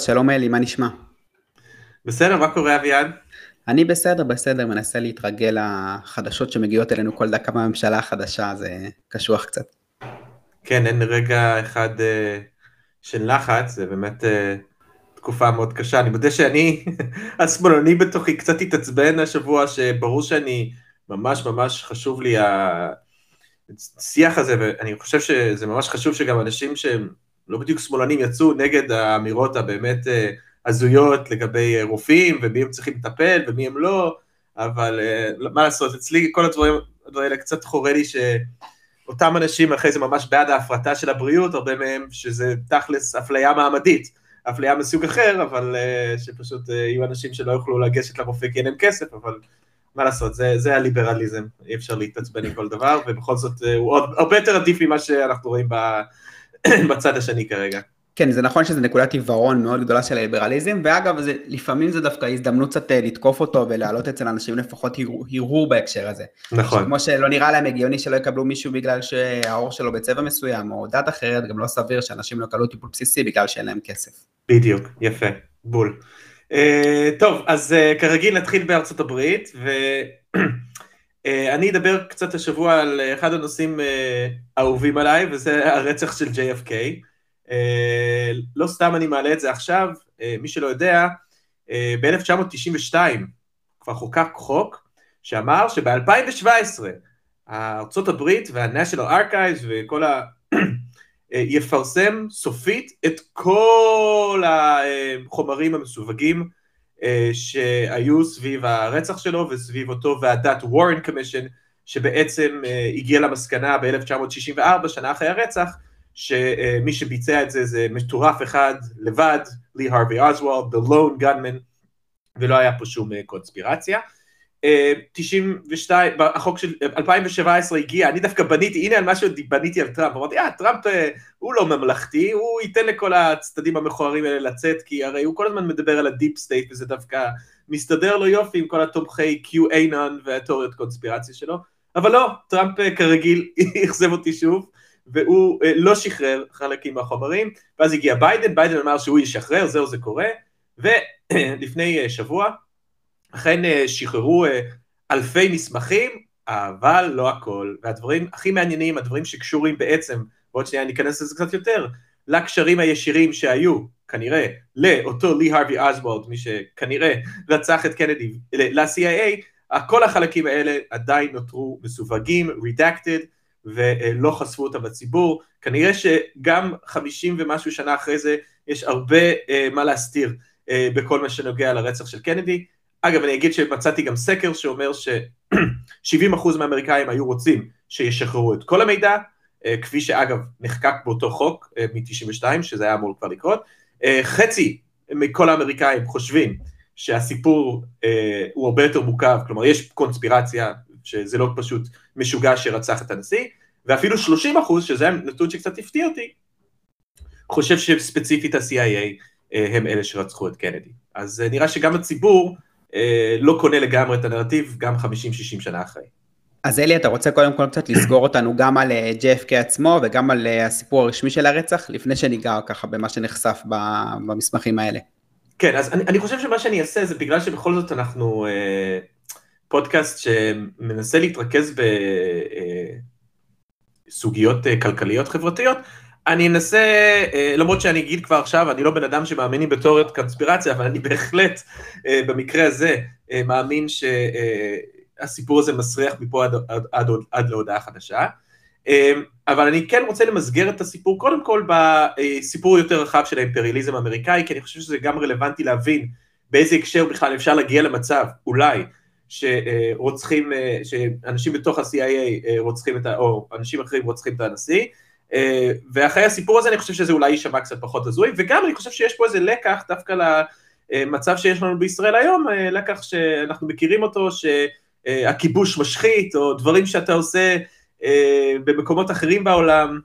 שלום אלי, מה נשמע? בסדר, מה קורה אביעד? אני בסדר, בסדר, מנסה להתרגל לחדשות שמגיעות אלינו כל דקה מהממשלה החדשה, זה קשוח קצת. כן, אין רגע אחד uh, של לחץ, זה באמת uh, תקופה מאוד קשה. אני מודה שאני, השמאלני בתוכי, קצת התעצבן השבוע, שברור שאני, ממש ממש חשוב לי השיח הזה, ואני חושב שזה ממש חשוב שגם אנשים שהם לא בדיוק שמאלנים יצאו נגד האמירות הבאמת אה, הזויות לגבי אה, רופאים ומי הם צריכים לטפל ומי הם לא, אבל אה, מה לעשות, אצלי כל הדברים האלה קצת חורה לי שאותם אנשים אחרי זה ממש בעד ההפרטה של הבריאות, הרבה מהם שזה תכלס אפליה מעמדית, אפליה מסוג אחר, אבל שפשוט יהיו אנשים שלא יוכלו לגשת לרופא כי אין להם כסף, אבל מה לעשות, זה, זה הליברליזם, אי אפשר להתעצבן עם כל דבר, ובכל זאת הוא עוד, הרבה יותר עדיף ממה שאנחנו רואים ב... בצד השני כרגע. כן, זה נכון שזו נקודת עיוורון מאוד גדולה של הליברליזם, ואגב, זה, לפעמים זה דווקא הזדמנות קצת אה, לתקוף אותו ולהעלות אצל אנשים לפחות הרהור בהקשר הזה. נכון. כמו שלא נראה להם הגיוני שלא יקבלו מישהו בגלל שהעור שלו בצבע מסוים, או דת אחרת, גם לא סביר שאנשים לא יקבלו טיפול בסיסי בגלל שאין להם כסף. בדיוק, יפה, בול. Uh, טוב, אז uh, כרגיל נתחיל בארצות הברית, ו... אה, אני אדבר קצת השבוע על אחד הנושאים אה, האהובים עליי, וזה הרצח של JFK. אה, לא סתם אני מעלה את זה עכשיו, מי שלא יודע, ב-1992 כבר חוקק חוק שאמר שב-2017 ארצות הברית וה-National Archives וכל ה... יפרסם סופית את כל החומרים המסווגים אה, שהיו סביב הרצח שלו וסביב אותו ועדת וורן קמישן שבעצם אה, הגיע למסקנה ב-1964, שנה אחרי הרצח, שמי שביצע את זה זה מטורף אחד לבד, לי הרווי אוזוולד, the lone gunman, ולא היה פה שום אה, קונספירציה. 92, החוק של 2017 הגיע, אני דווקא בניתי, הנה על משהו בניתי על טראמפ, אמרתי, אה, טראמפ הוא לא ממלכתי, הוא ייתן לכל הצדדים המכוערים האלה לצאת, כי הרי הוא כל הזמן מדבר על ה deep state, וזה דווקא מסתדר לו יופי עם כל התומכי QAnon והתיאוריות קונספירציה שלו, אבל לא, טראמפ כרגיל אכזב אותי שוב, והוא לא שחרר חלקים מהחומרים, ואז הגיע ביידן, ביידן אמר שהוא ישחרר, זהו זה קורה, ולפני שבוע, אכן אה, שחררו אה, אלפי מסמכים, אבל לא הכל, והדברים הכי מעניינים, הדברים שקשורים בעצם, ועוד שנייה ניכנס לזה קצת יותר, לקשרים הישירים שהיו, כנראה, לאותו לי הרווי אוסוולד, מי שכנראה רצח את קנדי, ל-CIA, כל החלקים האלה עדיין נותרו מסווגים, redacted, ולא חשפו אותם לציבור. כנראה שגם חמישים ומשהו שנה אחרי זה, יש הרבה uh, מה להסתיר בכל מה שנוגע לרצח של קנדי. אגב, אני אגיד שמצאתי גם סקר שאומר ש-70% מהאמריקאים היו רוצים שישחררו את כל המידע, אה, כפי שאגב נחקק באותו חוק אה, מ-92, שזה היה אמור כבר לקרות. אה, חצי מכל האמריקאים חושבים שהסיפור הוא הרבה יותר מורכב, כלומר יש קונספירציה, שזה לא פשוט משוגע שרצח את הנשיא, ואפילו 30 אחוז, שזה נתון שקצת הפתיע אותי, חושב שספציפית ה-CIA הם אלה שרצחו את קנדי. אז נראה שגם הציבור לא קונה לגמרי את הנרטיב גם 50-60 שנה אחרי. אז אלי, אתה רוצה קודם כל קצת לסגור אותנו גם על אה, JFK עצמו וגם על אה, הסיפור הרשמי של הרצח, לפני שניגע ככה במה שנחשף במסמכים האלה. כן, אז אני, אני חושב שמה שאני אעשה זה בגלל שבכל זאת אנחנו אה, פודקאסט שמנסה להתרכז בסוגיות אה, כלכליות חברתיות, אני אנסה, אה, למרות שאני אגיד כבר עכשיו, אני לא בן אדם שמאמינים בתיאוריות קונספירציה, אבל אני בהחלט אה, במקרה הזה אה, מאמין שהסיפור הזה מסריח מפה עד, עד, עד, עד להודעה חדשה. אבל אני כן רוצה למסגר את הסיפור קודם כל בסיפור יותר רחב של האימפריאליזם האמריקאי, כי אני חושב שזה גם רלוונטי להבין באיזה הקשר בכלל אפשר להגיע למצב, אולי, שרוצחים, שאנשים בתוך ה-CIA רוצחים את ה... או אנשים אחרים רוצחים את הנשיא, ואחרי הסיפור הזה אני חושב שזה אולי יישמע קצת פחות הזוי, וגם אני חושב שיש פה איזה לקח דווקא למצב שיש לנו בישראל היום, אה, לקח שאנחנו מכירים אותו, שהכיבוש משחית, או דברים שאתה עושה אה, במקומות אחרים בעולם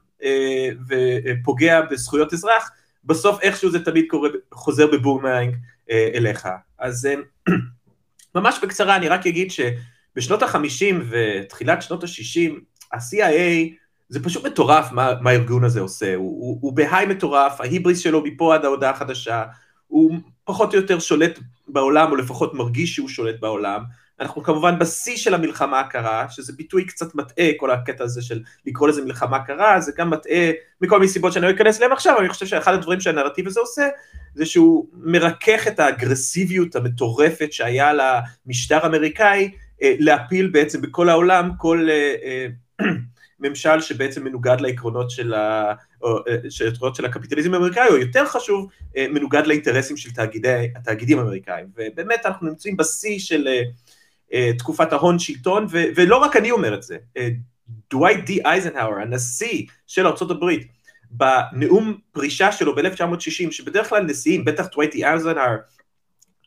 ופוגע בזכויות אזרח, בסוף איכשהו זה תמיד קורה, חוזר בבומרנג אליך. אז ממש בקצרה אני רק אגיד שבשנות ה-50 ותחילת שנות ה-60, ה-CIA זה פשוט מטורף מה, מה הארגון הזה עושה, הוא, הוא, הוא בהיי מטורף, ההיבריס שלו מפה עד ההודעה החדשה, הוא פחות או יותר שולט בעולם, או לפחות מרגיש שהוא שולט בעולם. אנחנו כמובן בשיא של המלחמה הקרה, שזה ביטוי קצת מטעה, כל הקטע הזה של לקרוא לזה מלחמה קרה, זה גם מטעה מכל מיני סיבות שאני לא אכנס אליהן עכשיו, אני חושב שאחד הדברים שהנרטיב הזה עושה, זה שהוא מרכך את האגרסיביות המטורפת שהיה למשטר האמריקאי, אה, להפיל בעצם בכל העולם כל אה, אה, ממשל שבעצם מנוגד לעקרונות של, ה, או, של, של הקפיטליזם האמריקאי, או יותר חשוב, מנוגד לאינטרסים של תאגידי, התאגידים האמריקאים. ובאמת אנחנו נמצאים בשיא של תקופת ההון שלטון, ו, ולא רק אני אומר את זה, דווייט די אייזנהאואר, הנשיא של ארה"ב, בנאום פרישה שלו ב-1960, שבדרך כלל נשיאים, בטח דווייט די אייזנהאואר,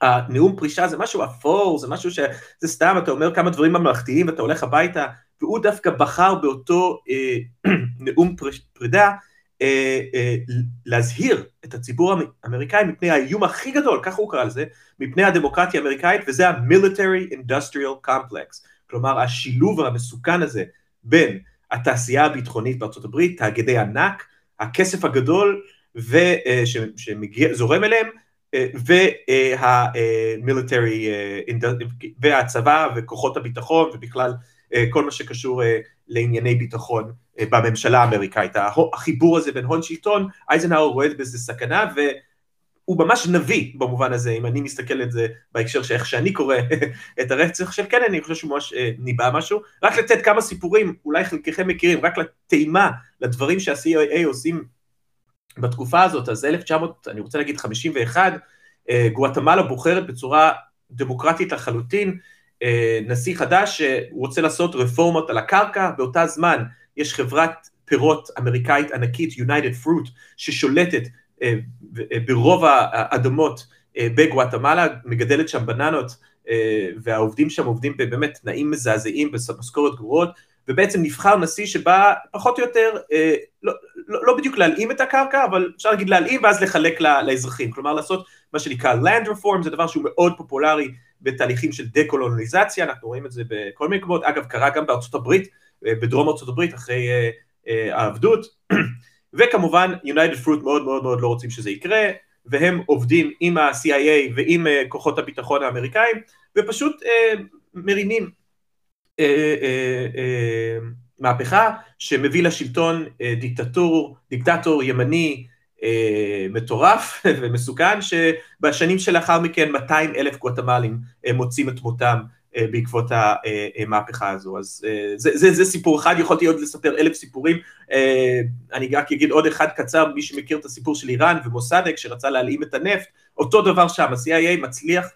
הנאום פרישה זה משהו אפור, זה משהו שזה סתם, אתה אומר כמה דברים ממלכתיים ואתה הולך הביתה, והוא דווקא בחר באותו אה, נאום פרידה אה, אה, להזהיר את הציבור האמריקאי מפני האיום הכי גדול, ככה הוא קרא לזה, מפני הדמוקרטיה האמריקאית, וזה ה-Military Industrial Complex, כלומר השילוב המסוכן הזה בין התעשייה הביטחונית בארצות הברית, תאגידי ענק, הכסף הגדול שזורם אליהם, והמיליטרי, והצבא וכוחות הביטחון ובכלל כל מה שקשור לענייני ביטחון בממשלה האמריקאית. החיבור הזה בין הון שלטון, אייזנהאואר רואה בזה סכנה והוא ממש נביא במובן הזה, אם אני מסתכל על זה בהקשר של איך שאני קורא את הרצח של קנן, אני חושב שהוא ממש ניבא משהו. רק לתת כמה סיפורים, אולי חלקכם מכירים, רק לטעימה, לדברים שה-CIA עושים בתקופה הזאת, אז 1900, אני רוצה להגיד 51, אה, גואטמלה בוחרת בצורה דמוקרטית לחלוטין, אה, נשיא חדש שהוא רוצה לעשות רפורמות על הקרקע, באותה זמן יש חברת פירות אמריקאית ענקית, United Fruit, ששולטת אה, ברוב האדמות בגואטמלה, מגדלת שם בננות, והעובדים שם עובדים בבאמת תנאים מזעזעים, במשכורת גרועות, ובעצם נבחר נשיא שבא פחות או יותר, אה, לא, לא, לא בדיוק להלאים את הקרקע, אבל אפשר להגיד להלאים ואז לחלק לאזרחים, כלומר לעשות מה שנקרא land reform, זה דבר שהוא מאוד פופולרי בתהליכים של דה-קולוניזציה, אנחנו רואים את זה בכל מיני מקומות, אגב קרה גם בארצות הברית, אה, בדרום ארצות הברית אחרי אה, אה, העבדות, וכמובן United Fruit מאוד מאוד מאוד לא רוצים שזה יקרה, והם עובדים עם ה-CIA ועם כוחות הביטחון האמריקאים, ופשוט מרימים מהפכה שמביא לשלטון דיקטטור, דיקטטור ימני מטורף ומסוכן, שבשנים שלאחר מכן 200 אלף גואטמלים מוצאים את מותם בעקבות המהפכה הזו. אז זה, זה, זה סיפור אחד, יכולתי עוד לספר אלף סיפורים. אני רק אגיד עוד אחד קצר, מי שמכיר את הסיפור של איראן ומוסדק שרצה להלאים את הנפט, אותו דבר שם, ה-CIA מצליח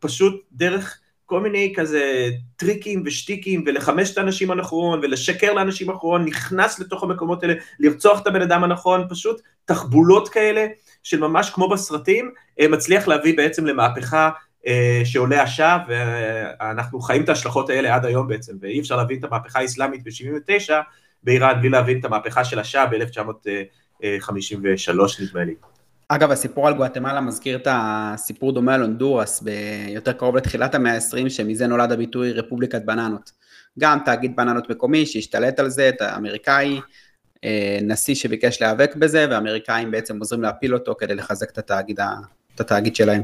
פשוט דרך כל מיני כזה טריקים ושטיקים ולחמש את האנשים הנכון ולשקר לאנשים הנכון, נכנס לתוך המקומות האלה, לרצוח את הבן אדם הנכון, פשוט תחבולות כאלה של ממש כמו בסרטים, אה, מצליח להביא בעצם למהפכה אה, שעולה השעה ואנחנו חיים את ההשלכות האלה עד היום בעצם, ואי אפשר להבין את המהפכה האסלאמית ב-79 באיראן בלי להבין את המהפכה של השעה ב-1953 נדמה לי. אגב, הסיפור על גואטמלה מזכיר את הסיפור דומה על הונדורס, ביותר קרוב לתחילת המאה ה-20, שמזה נולד הביטוי רפובליקת בננות. גם תאגיד בננות מקומי שהשתלט על זה, את האמריקאי, אה, נשיא שביקש להיאבק בזה, והאמריקאים בעצם עוזרים להפיל אותו כדי לחזק את התאגיד, את התאגיד שלהם.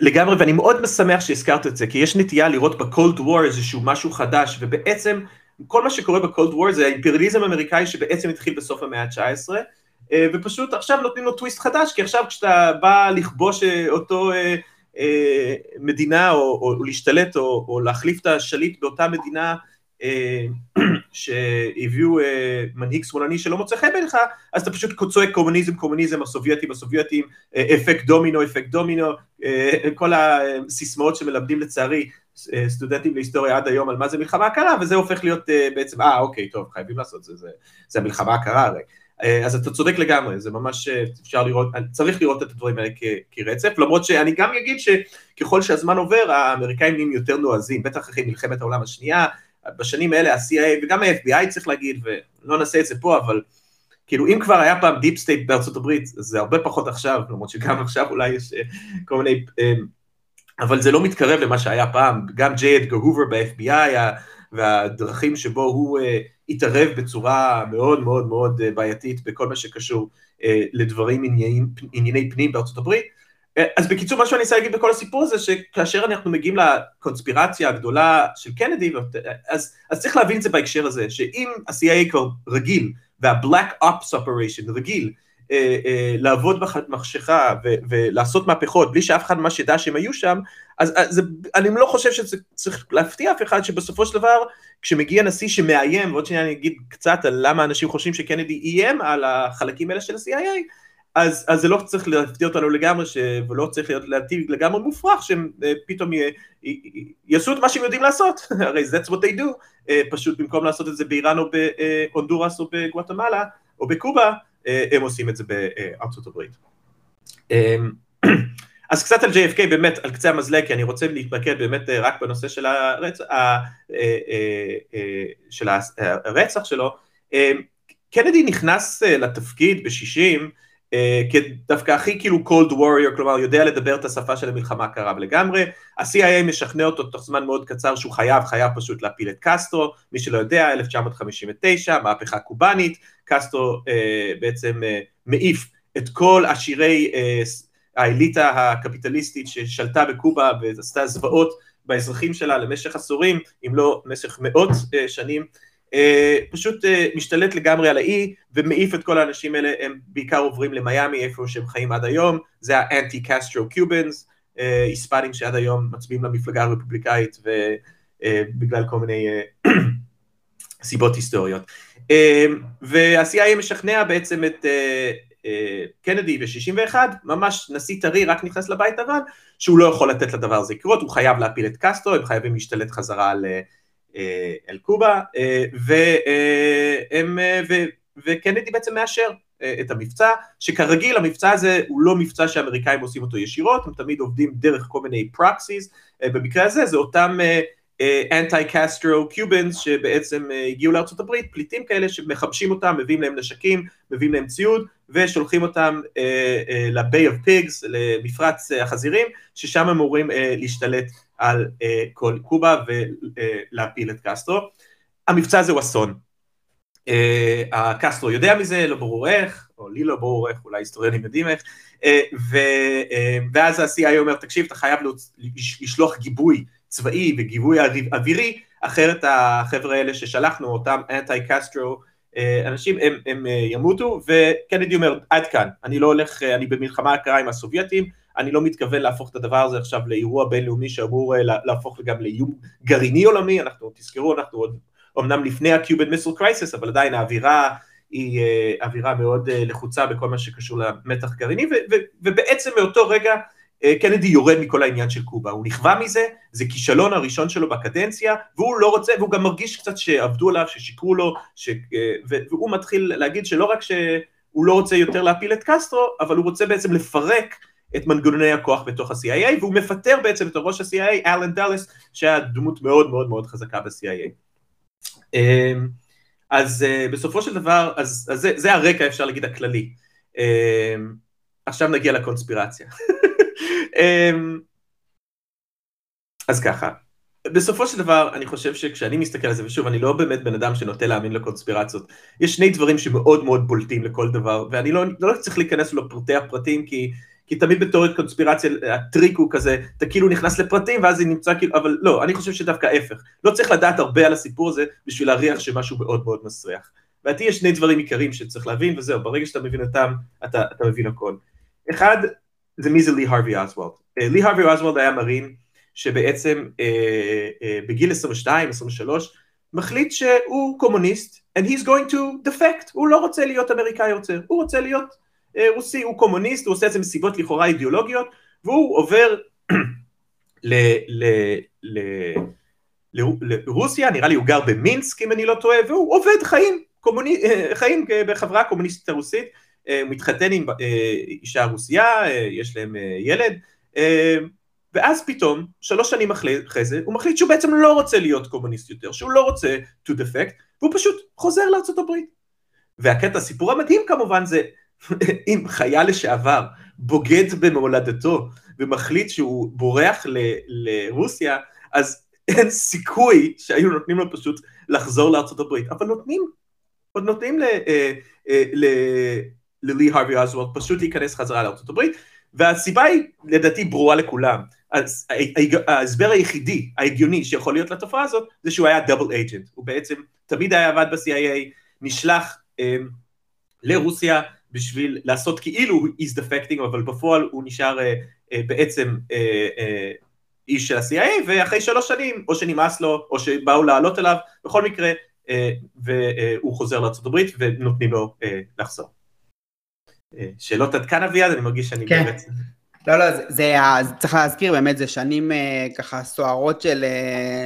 לגמרי, ואני מאוד משמח שהזכרת את זה, כי יש נטייה לראות בקולד וור איזשהו משהו חדש, ובעצם כל מה שקורה בקולד וור זה האימפריאליזם האמריקאי שבעצם התחיל בסוף המאה ה-19, אה, ופשוט עכשיו נותנים לו טוויסט חדש, כי עכשיו כשאתה בא לכבוש אה, אותו אה, מדינה, או, או, להשתלט, או, או להחליף את השליט באותה מדינה, שהביאו מנהיג שמאלני שלא מוצא חן בעיניך, אז אתה פשוט צועק קומוניזם, קומוניזם, הסובייטים, הסובייטים, אפקט דומינו, אפקט דומינו, כל הסיסמאות שמלמדים לצערי סטודנטים להיסטוריה עד היום על מה זה מלחמה קרה, וזה הופך להיות בעצם, אה אוקיי, טוב, חייבים לעשות זה, זה, זה המלחמה הקרה הרי. אה, אז אתה צודק לגמרי, זה ממש אה, אפשר לראות, צריך לראות את הדברים האלה כרצף, למרות שאני גם אגיד שככל שהזמן עובר, האמריקאים נהיים יותר נועזים, בטח אחרי מלחמת העולם השנייה, בשנים האלה ה-CIA וגם ה-FBI צריך להגיד, ולא נעשה את זה פה, אבל כאילו אם כבר היה פעם deep state בארצות הברית, זה הרבה פחות עכשיו, למרות שגם עכשיו אולי יש אה, כל מיני, אבל זה לא מתקרב למה שהיה פעם, גם ג'יי אדגר הובר ב-FBI, והדרכים שבו הוא התערב בצורה מאוד מאוד מאוד אה, בעייתית בכל מה שקשור לדברים ענייני, ענייני פנים בארצות הברית. אז בקיצור מה שאני רוצה להגיד בכל הסיפור הזה שכאשר אנחנו מגיעים לקונספירציה הגדולה של קנדי אז, אז צריך להבין את זה בהקשר הזה שאם ה-CIA כבר רגיל וה-Black Ops Operation רגיל אה, אה, לעבוד במחשכה ולעשות מהפכות בלי שאף אחד ממש ידע שהם היו שם, אז, אז אני לא חושב שזה צריך להפתיע אף אחד שבסופו של דבר כשמגיע נשיא שמאיים, ועוד שניה אני אגיד קצת על למה אנשים חושבים שקנדי איים על החלקים האלה של ה-CIA, אז, אז זה לא צריך להפתיע אותנו לגמרי, ש... ולא צריך להיות להטיב לגמרי מופרך שהם אה, פתאום י... י... יעשו את מה שהם יודעים לעשות, הרי that's what they do, פשוט במקום לעשות את זה באיראן או בהונדורס או בגואטמלה או בקובה, הם עושים את זה בארצות הברית. אמ, אז קצת על JFK באמת על קצה המזלג, כי אני רוצה להתמקד באמת אה, רק בנושא של הרצח, אה, של הרצח שלו. אמ, קנדי נכנס לתפקיד ב-60 כדווקא הכי כאילו cold warrior, כלומר יודע לדבר את השפה של המלחמה הקרה לגמרי, ה-CIA משכנע אותו תוך זמן מאוד קצר שהוא חייב, חייב פשוט להפיל את קסטרו, מי שלא יודע, 1959, מהפכה קובאנית, קסטרו אה, בעצם אה, מעיף את כל עשירי אה, האליטה הקפיטליסטית ששלטה בקובה ועשתה זוועות באזרחים שלה למשך עשורים, אם לא במשך מאות אה, שנים, אה, פשוט אה, משתלט לגמרי על האי ומעיף את כל האנשים האלה, הם בעיקר עוברים למיאמי איפה שהם חיים עד היום, זה האנטי קסטרו קיובנס, היספנים שעד היום מצביעים למפלגה הרפובליקאית ובגלל כל מיני סיבות היסטוריות. וה-CIA משכנע בעצם את קנדי ב-61, ממש נשיא טרי רק נכנס לבית לבן, שהוא לא יכול לתת לדבר הזה לקרות, הוא חייב להפיל את קסטרו, הם חייבים להשתלט חזרה על אה, אל קובה, אה, והם, אה, ו, וקנדי בעצם מאשר את המבצע, שכרגיל המבצע הזה הוא לא מבצע שאמריקאים עושים אותו ישירות, הם תמיד עובדים דרך כל מיני פרקסיס, במקרה הזה זה אותם אנטי קסטרו קיובנס שבעצם הגיעו לארצות הברית, פליטים כאלה שמחבשים אותם, מביאים להם נשקים, מביאים להם ציוד ושולחים אותם ל-Bay of Pigs, למפרץ החזירים, ששם הם אמורים להשתלט על כל קובה ולהפיל את קסטרו. המבצע הזה הוא אסון. הקסטרו יודע מזה, לא ברור איך, או לי לא ברור איך, אולי היסטוריונים יודעים איך, ו, ואז ה-CIA אומר, תקשיב, אתה חייב לשלוח גיבוי צבאי וגיבוי אווירי, אחרת החבר'ה האלה ששלחנו, אותם אנטי קסטרו, אנשים הם, הם ימותו, וקנדי אומר, עד כאן, אני לא הולך, אני במלחמה הקרה עם הסובייטים, אני לא מתכוון להפוך את הדבר הזה עכשיו לאירוע בינלאומי שאמור אה, להפוך גם לאיום גרעיני עולמי, אנחנו תזכרו, אנחנו עוד אמנם לפני ה-Cuban Missile Crisis, אבל עדיין האווירה היא אה, אווירה מאוד אה, לחוצה בכל מה שקשור למתח גרעיני, ובעצם מאותו רגע קנדי יורד מכל העניין של קובה, הוא נכווה מזה, זה כישלון הראשון שלו בקדנציה, והוא לא רוצה, והוא גם מרגיש קצת שעבדו עליו, ששיקרו לו, ש... והוא מתחיל להגיד שלא רק שהוא לא רוצה יותר להפיל את קסטרו, אבל הוא רוצה בעצם לפרק את מנגנוני הכוח בתוך ה-CIA, והוא מפטר בעצם את ראש ה-CIA, אלן דאלס, שהיה דמות מאוד מאוד מאוד חזקה ב-CIA. אמ, אז אה, בסופו של דבר, אז, אז זה, זה הרקע אפשר להגיד הכללי. אמ, עכשיו נגיע לקונספירציה. אמ, אז ככה, בסופו של דבר אני חושב שכשאני מסתכל על זה, ושוב אני לא באמת בן אדם שנוטה להאמין לקונספירציות, יש שני דברים שמאוד מאוד בולטים לכל דבר, ואני לא, לא צריך להיכנס לפרטי הפרטים כי כי תמיד בתיאוריית קונספירציה הטריק הוא כזה, אתה כאילו נכנס לפרטים ואז זה נמצא כאילו, אבל לא, אני חושב שדווקא ההפך, לא צריך לדעת הרבה על הסיפור הזה בשביל להריח שמשהו מאוד מאוד מסריח. לדעתי יש שני דברים עיקריים שצריך להבין וזהו, ברגע שאתה מבין אותם, אתה, אתה מבין הכל. אחד, זה מי זה לי הרווי אוסוולד. לי הרווי אוסוולד היה מרין שבעצם אה, אה, בגיל 22, 23, מחליט שהוא קומוניסט, and he's going to defect, הוא לא רוצה להיות אמריקאי יוצר, הוא רוצה להיות אה, רוסי, הוא קומוניסט, הוא עושה את זה מסיבות לכאורה אידיאולוגיות, והוא עובר ל, ל, ל, לרוסיה, נראה לי הוא גר במינסק אם אני לא טועה, והוא עובד חיים, קומוני, חיים בחברה הקומוניסטית הרוסית, הוא אה, מתחתן עם אישה רוסייה, יש להם ילד, ואז פתאום, שלוש שנים אחרי זה, הוא מחליט שהוא בעצם לא רוצה להיות קומוניסט יותר, שהוא לא רוצה to defect, והוא פשוט חוזר הברית. והקטע, הסיפור המדהים כמובן זה אם חייל לשעבר בוגד במולדתו ומחליט שהוא בורח ל- לרוסיה, אז אין סיכוי שהיו נותנים לו פשוט לחזור הברית, אבל נותנים, עוד נותנים ל... אה, אה, ל ללי הרווי אוזוולד פשוט להיכנס חזרה לארצות הברית, והסיבה היא לדעתי ברורה לכולם. ההסבר היחידי, ההגיוני שיכול להיות לתופעה הזאת, זה שהוא היה דאבל אייג'נט. הוא בעצם תמיד היה עבד ב-CIA, נשלח אה, לרוסיה בשביל לעשות כאילו הוא איז דפקטינג, אבל בפועל הוא נשאר אה, אה, בעצם אה, אה, איש של ה-CIA, ואחרי שלוש שנים, או שנמאס לו, או שבאו לעלות אליו, בכל מקרה, אה, והוא חוזר לארה"ב ונותנים לו אה, לחזור. אה, שאלות עד כאן אביעד, אני מרגיש שאני כן. באמת... לא, לא, זה, זה, צריך להזכיר באמת, זה שנים ככה סוערות של,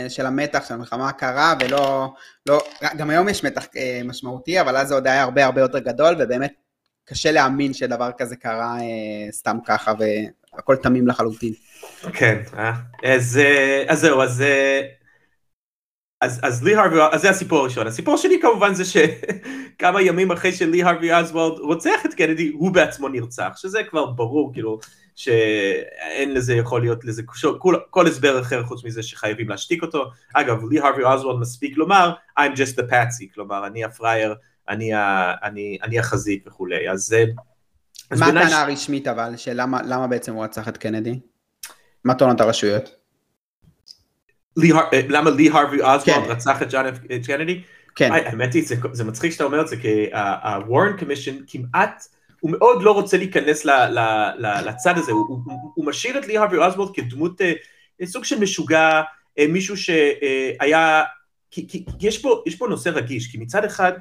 של המתח, של המלחמה הקרה, ולא, לא, גם היום יש מתח משמעותי, אבל אז זה עוד היה הרבה הרבה יותר גדול, ובאמת קשה להאמין שדבר כזה קרה סתם ככה, והכל תמים לחלוטין. כן, אה? אז, אז זהו, אז אז, אז לי הרווי, אז זה הסיפור הראשון. הסיפור השני כמובן זה שכמה ימים אחרי שלי הרווי אזוולד רוצח את קנדי, הוא בעצמו נרצח, שזה כבר ברור, כאילו, שאין לזה יכול להיות לזה כל, כל הסבר אחר חוץ מזה שחייבים להשתיק אותו. אגב, לי הרווי אזוולד מספיק לומר, I'm just a patsy, כלומר, אני הפראייר, אני, אני, אני החזית וכולי. אז... אז מה הטענה ש... הרשמית אבל, שלמה בעצם הוא רצח את קנדי? מה טוענות הרשויות? אה, למה לי הרווי אוסוולד כן. רצח את ג'ון קנדי? כן. האמת היא, זה, מצחיק שאתה אומר את זה, כי הוורן קומישן כמעט, הוא מאוד לא רוצה להיכנס לצד הזה, הוא, משאיר את לי הרווי אוסוולד כדמות, אה, סוג של משוגע, אה, מישהו שהיה, כי, יש פה נושא רגיש, כי מצד אחד,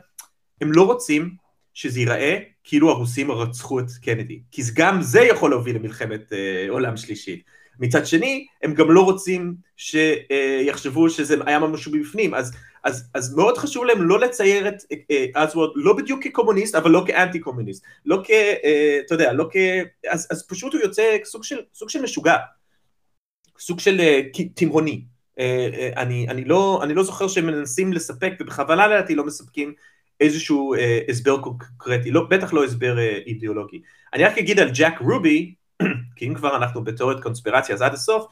הם לא רוצים שזה ייראה כאילו הרוסים רצחו את קנדי, כי גם זה יכול להוביל למלחמת עולם שלישית. מצד שני, הם גם לא רוצים שיחשבו שזה היה משהו מבפנים, אז, אז, אז מאוד חשוב להם לא לצייר את אזוורד לא בדיוק כקומוניסט, אבל לא כאנטי קומוניסט, לא כ... אה, אתה יודע, לא כ... אז, אז פשוט הוא יוצא סוג של, סוג של משוגע, סוג של אה, תימהוני. אה, אני, אני, לא, אני לא זוכר שהם מנסים לספק, ובכוונה לדעתי לא מספקים איזשהו הסבר קונקרטי, לא, בטח לא הסבר אידיאולוגי. אני רק אגיד על ג'ק רובי, כי אם כבר אנחנו בתיאוריית קונספירציה אז עד הסוף,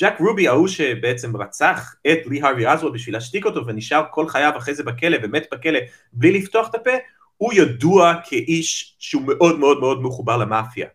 ג'ק רובי ההוא שבעצם רצח את לי הרווי אזווד בשביל להשתיק אותו ונשאר כל חייו אחרי זה בכלא ומת בכלא בלי לפתוח את הפה, הוא ידוע כאיש שהוא מאוד מאוד מאוד מחובר למאפיה.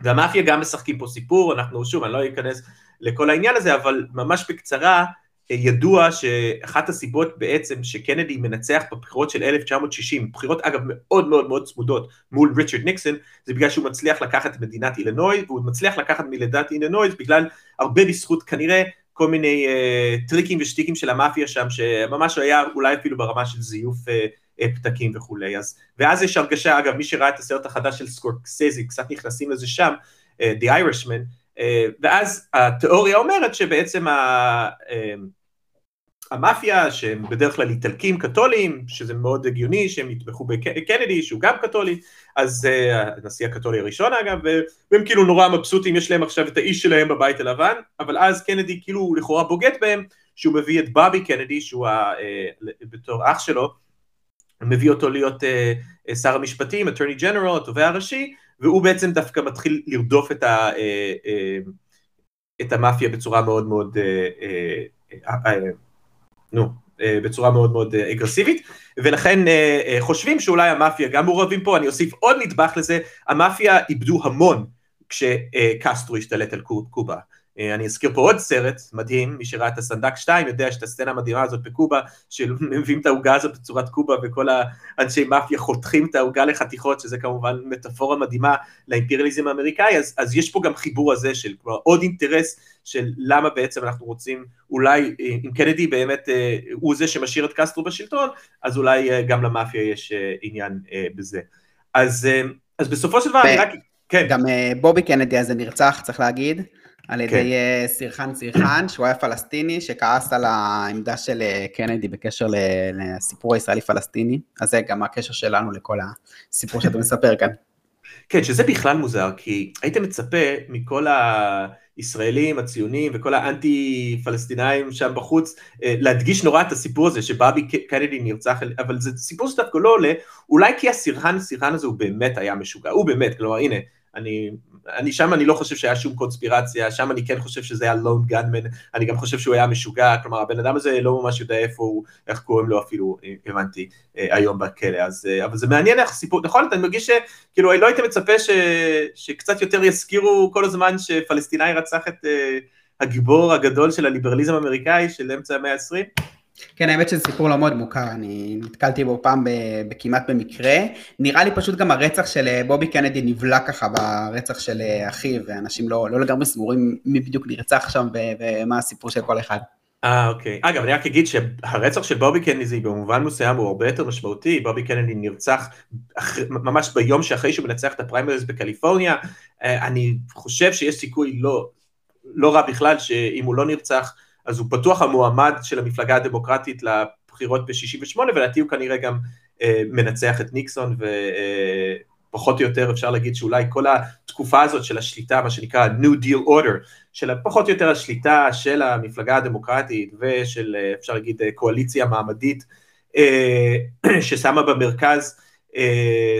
והמאפיה גם משחקים פה סיפור, אנחנו שוב, אני לא אכנס לכל העניין הזה, אבל ממש בקצרה, ידוע שאחת הסיבות בעצם שקנדי מנצח בבחירות של 1960, בחירות אגב מאוד מאוד מאוד צמודות מול ריצ'רד ניקסון, זה בגלל שהוא מצליח לקחת את מדינת אילנוי, והוא מצליח לקחת מלידת אילנוי בגלל הרבה בזכות כנראה כל מיני uh, טריקים ושטיקים של המאפיה שם, שממש היה אולי אפילו ברמה של זיוף uh, פתקים וכולי. אז, ואז יש הרגשה, אגב, מי שראה את הסרט החדש של סקורקסזי, קצת נכנסים לזה שם, uh, The Irishman, uh, ואז התיאוריה אומרת שבעצם ה... Uh, המאפיה שהם בדרך כלל איטלקים קתולים, שזה מאוד הגיוני שהם יתמכו בקנדי שהוא גם קתולי, אז uh, הנשיא הקתולי הראשון אגב, והם כאילו נורא מבסוטים, יש להם עכשיו את האיש שלהם בבית הלבן, אבל אז קנדי כאילו לכאורה בוגד בהם, שהוא מביא את בובי קנדי, שהוא ה, uh, בתור אח שלו, מביא אותו להיות שר המשפטים, attorney general, התובע הראשי, והוא בעצם דווקא מתחיל לרדוף את, ה, את המאפיה בצורה מאוד מאוד נו, אה, בצורה מאוד מאוד אה, אגרסיבית, ולכן אה, חושבים שאולי המאפיה גם מעורבים פה, אני אוסיף עוד נדבך לזה, המאפיה איבדו המון כשקסטרו השתלט על קובה. אה, אני אזכיר פה עוד סרט מדהים, מי שראה את הסנדק 2 יודע שאת הסצנה המדהימה הזאת בקובה, שמביאים את העוגה הזאת בצורת קובה וכל האנשי מאפיה חותכים את העוגה לחתיכות, שזה כמובן מטאפורה מדהימה לאימפריאליזם האמריקאי, אז, אז יש פה גם חיבור הזה של כבר עוד אינטרס של למה בעצם אנחנו רוצים, אולי אה, אם קנדי באמת אה, הוא זה שמשאיר את קסטרו בשלטון, אז אולי גם למאפיה יש עניין בזה. אז, אז בסופו של דבר אני רק... כן. גם בובי קנדי הזה נרצח, צריך להגיד. על ידי כן. אה, סירחן סירחן, שהוא היה פלסטיני, שכעס על העמדה של אה, קנדי בקשר לסיפור הישראלי-פלסטיני, אז זה גם הקשר שלנו לכל הסיפור שאתה מספר כאן. כן, שזה בכלל מוזר, כי היית מצפה מכל הישראלים, הציונים וכל האנטי פלסטינאים שם בחוץ, אה, להדגיש נורא את הסיפור הזה שבאבי קנדי נרצח, אבל זה סיפור שדווקא לא עולה, אולי כי הסירחן סירחן הזה הוא באמת היה משוגע, הוא באמת, כלומר הנה, אני אני שם אני לא חושב שהיה שום קונספירציה, שם אני כן חושב שזה היה לון גנמן, אני גם חושב שהוא היה משוגע, כלומר הבן אדם הזה לא ממש יודע איפה הוא, איך קוראים לו אפילו, הבנתי, היום בכלא, אז, אבל זה מעניין איך סיפור, נכון, אני מרגיש שכאילו לא הייתי מצפה ש, שקצת יותר יזכירו כל הזמן שפלסטיני רצח את הגיבור הגדול של הליברליזם האמריקאי של אמצע המאה ה-20? כן, האמת שזה סיפור לא מאוד מוכר, אני נתקלתי בו פעם כמעט במקרה. נראה לי פשוט גם הרצח של אה, בובי קנדי נבלע ככה ברצח של אה, אחיו, ואנשים לא, לא לגמרי סגורים מי בדיוק נרצח שם ומה הסיפור של כל אחד. אה, אוקיי. אגב, אני רק אגיד שהרצח של בובי קנדי במובן מסוים הוא הרבה יותר משמעותי, בובי קנדי נרצח. ממש ביום שאחרי שהוא מנצח את הפריימריז בקליפורניה, אה, אני חושב שיש סיכוי לא, לא רע בכלל שאם הוא לא נרצח, אז הוא פתוח המועמד של המפלגה הדמוקרטית לבחירות ב-68, ולדעתי הוא כנראה גם אה, מנצח את ניקסון, ופחות אה, או יותר אפשר להגיד שאולי כל התקופה הזאת של השליטה, מה שנקרא New Deal Order, של פחות או יותר השליטה של המפלגה הדמוקרטית ושל, אה, אפשר להגיד, אה, קואליציה מעמדית, אה, ששמה במרכז אה,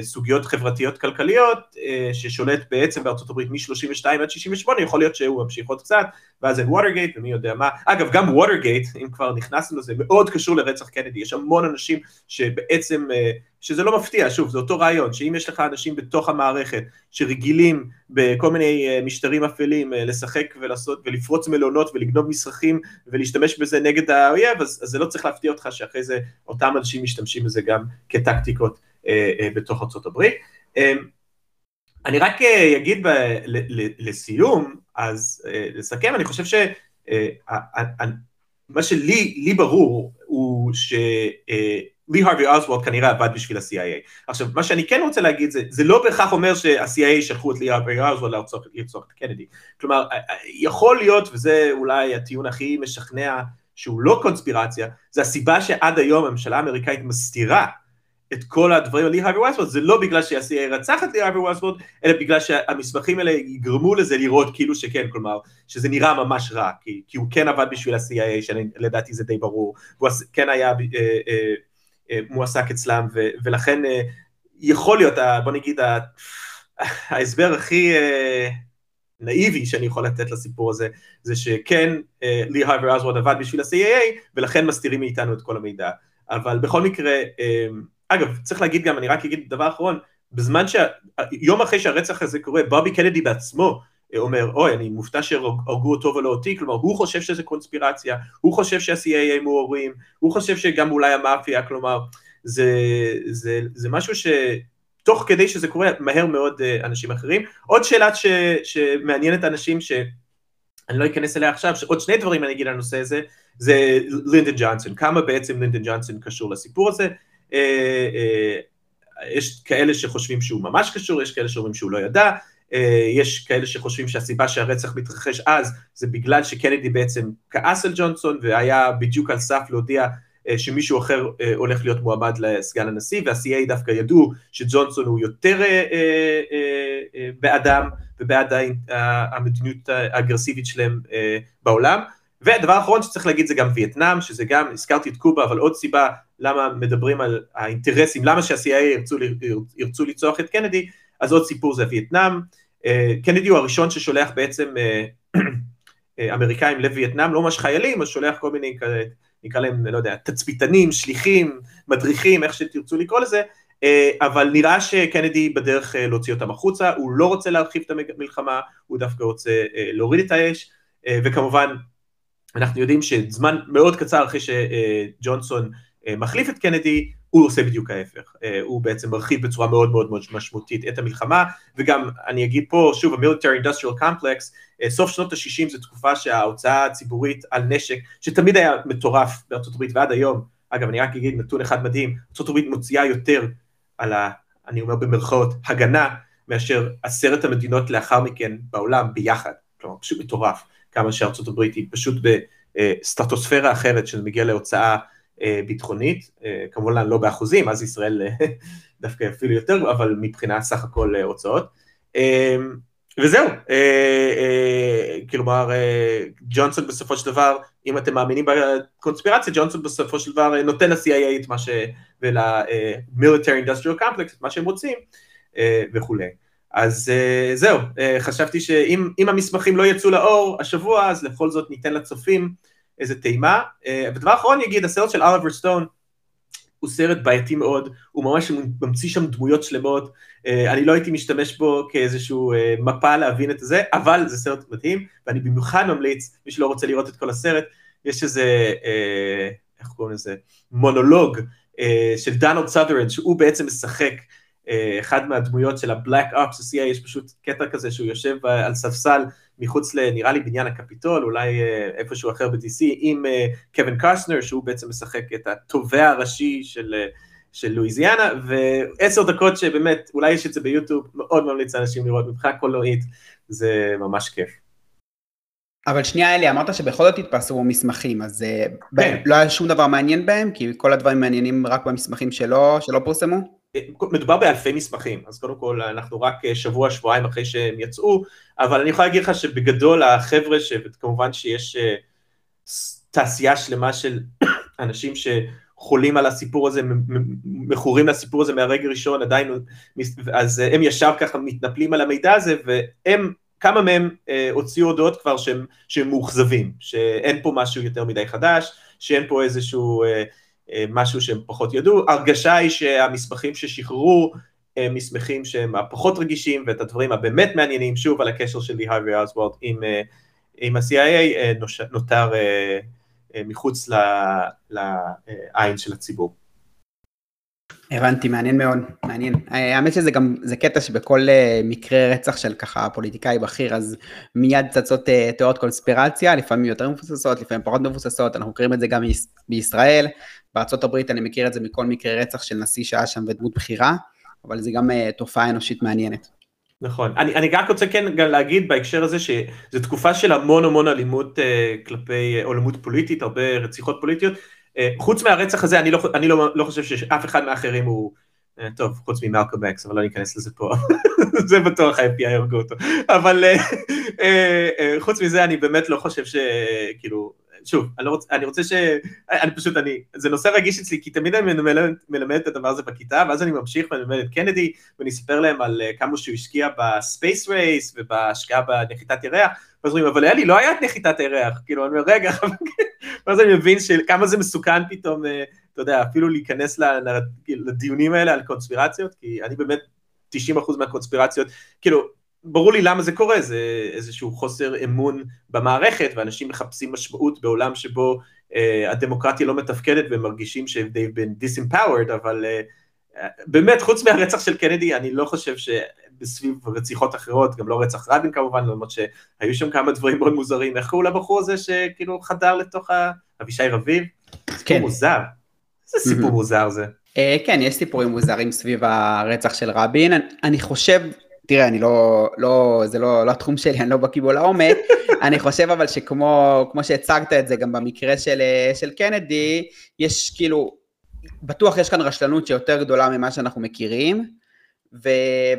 סוגיות חברתיות כלכליות אה, ששולט בעצם בארצות הברית מ-32 עד 68 יכול להיות שהוא ממשיך עוד קצת ואז אין ווטרגייט ומי יודע מה. אגב גם ווטרגייט אם כבר נכנסנו לזה מאוד קשור לרצח קנדי. יש המון אנשים שבעצם אה, שזה לא מפתיע שוב זה אותו רעיון שאם יש לך אנשים בתוך המערכת שרגילים בכל מיני משטרים אפלים לשחק ולעשות ולפרוץ מלונות ולגנוב מסרחים ולהשתמש בזה נגד האויב אז, אז זה לא צריך להפתיע אותך שאחרי זה אותם אנשים משתמשים בזה גם כטקטיקות. אה, אה, בתוך ארה"ב. אה, אני רק אגיד לסיום, אז לסכם, אני חושב שמה שלי לי ברור הוא שלי הרווי אוסוולד כנראה עבד בשביל ה-CIA. עכשיו, מה שאני כן רוצה להגיד זה, זה לא בהכרח אומר שה-CIA שלחו את לי הרווי אוסוולד לרצוח את קנדי. כלומר, יכול להיות, וזה אולי הטיעון הכי משכנע שהוא לא קונספירציה, זה הסיבה שעד היום הממשלה האמריקאית מסתירה את כל הדברים על לי הרווי וייסבורד, זה לא בגלל שה-CIA רצח את לי הרווי וייסבורד, אלא בגלל שהמסמכים האלה יגרמו לזה לראות כאילו שכן, כלומר, שזה נראה ממש רע, כי, כי הוא כן עבד בשביל ה-CIA, שלדעתי זה די ברור, והוא כן היה אה, אה, אה, מועסק אצלם, ו, ולכן אה, יכול להיות, בוא נגיד, ההסבר הכי אה, נאיבי שאני יכול לתת לסיפור הזה, זה שכן, אה, לי וייסבורד עבד בשביל ה-CIA, ולכן מסתירים מאיתנו את כל המידע. אבל בכל מקרה, אה, אגב, צריך להגיד גם, אני רק אגיד דבר אחרון, בזמן ש... יום אחרי שהרצח הזה קורה, בובי קנדי בעצמו אה, אומר, אוי, אני מופתע שהרגו אותו ולא אותי, כלומר, הוא חושב שזה קונספירציה, הוא חושב שה-CIA מעוררים, הוא חושב שגם אולי המאפיה, כלומר, זה, זה, זה משהו ש... תוך כדי שזה קורה, מהר מאוד אה, אנשים אחרים. עוד שאלה ש, שמעניינת אנשים, שאני לא אכנס אליה עכשיו, עוד שני דברים אני אגיד על הנושא הזה, זה לינדון ג'ונסון, כמה בעצם לינדון ג'ונסון קשור לסיפור הזה. אה, אה, יש כאלה שחושבים שהוא ממש קשור, יש כאלה שאומרים שהוא לא ידע, אה, יש כאלה שחושבים שהסיבה שהרצח מתרחש אז זה בגלל שקנדי בעצם כעס על ג'ונסון והיה בדיוק על סף להודיע שמישהו אחר הולך להיות מועמד לסגן הנשיא וה-CA דווקא ידעו שג'ונסון הוא יותר בעדם ובעד המדיניות האגרסיבית שלהם בעולם ודבר אחרון שצריך להגיד זה גם וייטנאם, שזה גם, הזכרתי את קובה, אבל עוד סיבה למה מדברים על האינטרסים, למה שה-CIA ירצו, ירצו לצוח את קנדי, אז עוד סיפור זה וייטנאם. אה, קנדי הוא הראשון ששולח בעצם אה, אה, אמריקאים לווייטנאם, לא ממש חיילים, אז שולח כל מיני, נקרא להם, לא יודע, תצפיתנים, שליחים, מדריכים, איך שתרצו לקרוא לזה, אבל נראה שקנדי בדרך להוציא אותם החוצה, הוא לא רוצה להרחיב את המלחמה, הוא דווקא רוצה להוריד את האש, וכמובן אנחנו יודעים שזמן מאוד קצר אחרי שג'ונסון אה, מחליף את קנדי, הוא עושה בדיוק ההפך, אה, הוא בעצם מרחיב בצורה מאוד מאוד מאוד משמעותית את המלחמה, וגם אני אגיד פה שוב, ה-Military Industrial Complex, אה, סוף שנות ה-60 זו תקופה שההוצאה הציבורית על נשק, שתמיד היה מטורף בארצות הברית ועד היום, אגב אני רק אגיד נתון אחד מדהים, ארצות הברית מוציאה יותר על ה... אני אומר במרכאות, הגנה, מאשר עשרת המדינות לאחר מכן בעולם ביחד, כלומר פשוט מטורף. כמה שארצות הברית היא פשוט בסטטוספירה אחרת שזה מגיע להוצאה אה, ביטחונית, אה, כמובן לא באחוזים, אז ישראל אה, דווקא אפילו יותר, אבל מבחינה סך הכל הוצאות. וזהו, כלומר ג'ונסון בסופו של דבר, אם אתם מאמינים בקונספירציה, ג'ונסון בסופו של דבר נותן ל-CIA את מה ש... ול-Military Industrial Complex, את מה שהם רוצים וכולי. אז uh, זהו, uh, חשבתי שאם המסמכים לא יצאו לאור השבוע, אז לכל זאת ניתן לצופים איזה טעימה. Uh, ודבר אחרון אני אגיד, הסרט של אוליבר סטון הוא סרט בעייתי מאוד, הוא ממש ממציא שם דמויות שלמות, uh, אני לא הייתי משתמש בו כאיזשהו uh, מפה להבין את זה, אבל זה סרט מדהים, ואני במיוחד ממליץ, מי שלא רוצה לראות את כל הסרט, יש איזה, uh, איך קוראים לזה, מונולוג של דונלד סאדרנד, שהוא בעצם משחק אחד מהדמויות של ה-Black Ops, ה-CIA, יש פשוט קטע כזה שהוא יושב על ספסל מחוץ לנראה לי בניין הקפיטול, אולי אה, איפשהו אחר ב-DC, עם קווין אה, קרסנר, שהוא בעצם משחק את התובע הראשי של... של לואיזיאנה, ועשר דקות שבאמת, אולי יש את זה ביוטיוב, מאוד ממליץ לאנשים לראות, מבחינה קולנועית, זה ממש כיף. אבל שנייה אלי, אמרת שבכל זאת התפרסמו מסמכים, אז כן. לא היה שום דבר מעניין בהם? כי כל הדברים מעניינים רק במסמכים שלו, שלא פורסמו? מדובר באלפי מסמכים, אז קודם כל אנחנו רק אה, שבוע, שבועיים אחרי שהם יצאו, אבל אני יכול להגיד לך שבגדול החבר'ה, וכמובן שיש אה, תעשייה שלמה של אנשים שחולים על הסיפור הזה, מכורים לסיפור הזה מהרגע הראשון, עדיין, אז אה, הם ישר ככה מתנפלים על המידע הזה, והם, כמה מהם הוציאו הודעות כבר שהם, שהם מאוכזבים, שאין פה משהו יותר מדי חדש, שאין פה איזשהו... אה, משהו שהם פחות ידעו, הרגשה היא שהמסמכים ששחררו הם מסמכים שהם הפחות רגישים ואת הדברים הבאמת מעניינים, שוב על הקשר של לי הרווי אוסוולד עם, אה, עם ה-CIA אה, נותר מחוץ לעין של הציבור. הבנתי, מעניין מאוד, מעניין. האמת שזה גם, זה קטע שבכל מקרה רצח של ככה פוליטיקאי בכיר, אז מיד צצות תיאוריות קונספירציה, לפעמים יותר מבוססות, לפעמים פחות מבוססות, אנחנו מכירים את זה גם בישראל, הברית אני מכיר את זה מכל מקרה רצח של נשיא שהיה שם ודמות בכירה, אבל זה גם תופעה אנושית מעניינת. נכון, אני, אני רק רוצה כן גם להגיד בהקשר הזה שזו תקופה של המון המון אלימות כלפי, או אלימות פוליטית, הרבה רציחות פוליטיות, חוץ מהרצח הזה אני, לא, אני לא, לא חושב שאף אחד מהאחרים הוא, uh, טוב, חוץ ממלקום אקס, אבל לא ניכנס לזה פה, זה בטוח ה-FBI הרגו אותו, אבל uh, חוץ מזה אני באמת לא חושב שכאילו, שוב, אני, לא רוצה, אני רוצה ש... אני פשוט, אני, זה נושא רגיש אצלי, כי תמיד אני מלמד, מלמד את הדבר הזה בכיתה, ואז אני ממשיך ואני מלמד את קנדי, ואני אספר להם על אה, כמה שהוא השקיע ב-space race ובהשקעה בנחיתת ירח, ואז אומרים, אבל אלי, לא היה את נחיתת הירח, כאילו, אני אומר, רגע, ואז אני מבין כמה זה מסוכן פתאום, אה, אתה יודע, אפילו להיכנס לדיונים האלה על קונספירציות, כי אני באמת 90% מהקונספירציות, כאילו, ברור לי למה זה קורה, זה איזשהו חוסר אמון במערכת, ואנשים מחפשים משמעות בעולם שבו uh, הדמוקרטיה לא מתפקדת והם מרגישים they've been disempowered, אבל uh, באמת, חוץ מהרצח של קנדי, אני לא חושב שבסביב רציחות אחרות, גם לא רצח רבין כמובן, למרות שהיו שם כמה דברים מאוד מוזרים, איך קראו לבחור הזה שכאילו חדר לתוך ה... אבישי רביב? כן. סיפור מוזר. איזה סיפור מוזר זה. Uh, כן, יש סיפורים מוזרים סביב הרצח של רבין, אני חושב תראה, אני לא, לא, זה לא, לא התחום שלי, אני לא בקיא בו לעומק, אני חושב אבל שכמו שהצגת את זה גם במקרה של, של קנדי, יש כאילו, בטוח יש כאן רשלנות שיותר גדולה ממה שאנחנו מכירים, ו,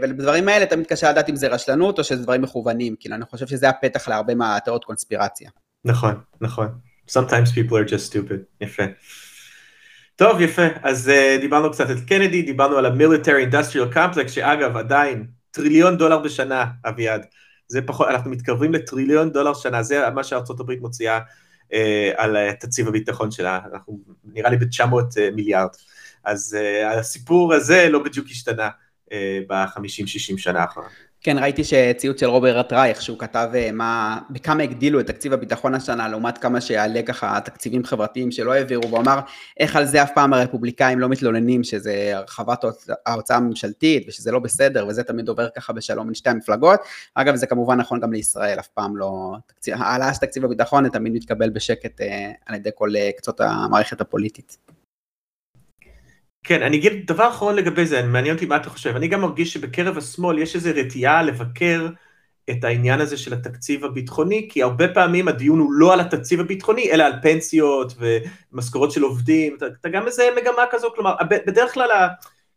ובדברים האלה תמיד קשה לדעת אם זה רשלנות או שזה דברים מכוונים, כאילו אני חושב שזה הפתח להרבה מהתיאוריות קונספירציה. נכון, נכון. Sometimes people are just stupid, יפה. טוב, יפה, אז uh, דיברנו קצת על קנדי, דיברנו על ה-Military Industrial Complex, שאגב עדיין טריליון דולר בשנה, אביעד. זה פחות, אנחנו מתקרבים לטריליון דולר שנה, זה מה הברית מוציאה אה, על אה, תקציב הביטחון שלה, אנחנו נראה לי ב-900 אה, מיליארד. אז אה, הסיפור הזה לא בדיוק השתנה אה, ב-50-60 שנה האחרונה. כן, ראיתי שציוץ של רוברט רייך, שהוא כתב אה, מה, בכמה הגדילו את תקציב הביטחון השנה, לעומת כמה שיעלה ככה תקציבים חברתיים שלא העבירו, והוא אמר, איך על זה אף פעם הרפובליקאים לא מתלוננים, שזה הרחבת ההוצאה הממשלתית, ושזה לא בסדר, וזה תמיד עובר ככה בשלום בין שתי המפלגות. אגב, זה כמובן נכון גם לישראל, אף פעם לא... העלאה של תקציב הביטחון תמיד מתקבל בשקט אה, על ידי כל אה, קצות המערכת הפוליטית. כן, אני אגיד דבר אחרון לגבי זה, מעניין אותי מה אתה חושב. אני גם מרגיש שבקרב השמאל יש איזו רתיעה לבקר את העניין הזה של התקציב הביטחוני, כי הרבה פעמים הדיון הוא לא על התקציב הביטחוני, אלא על פנסיות ומשכורות של עובדים. אתה, אתה גם מזהה מגמה כזו, כלומר, בדרך כלל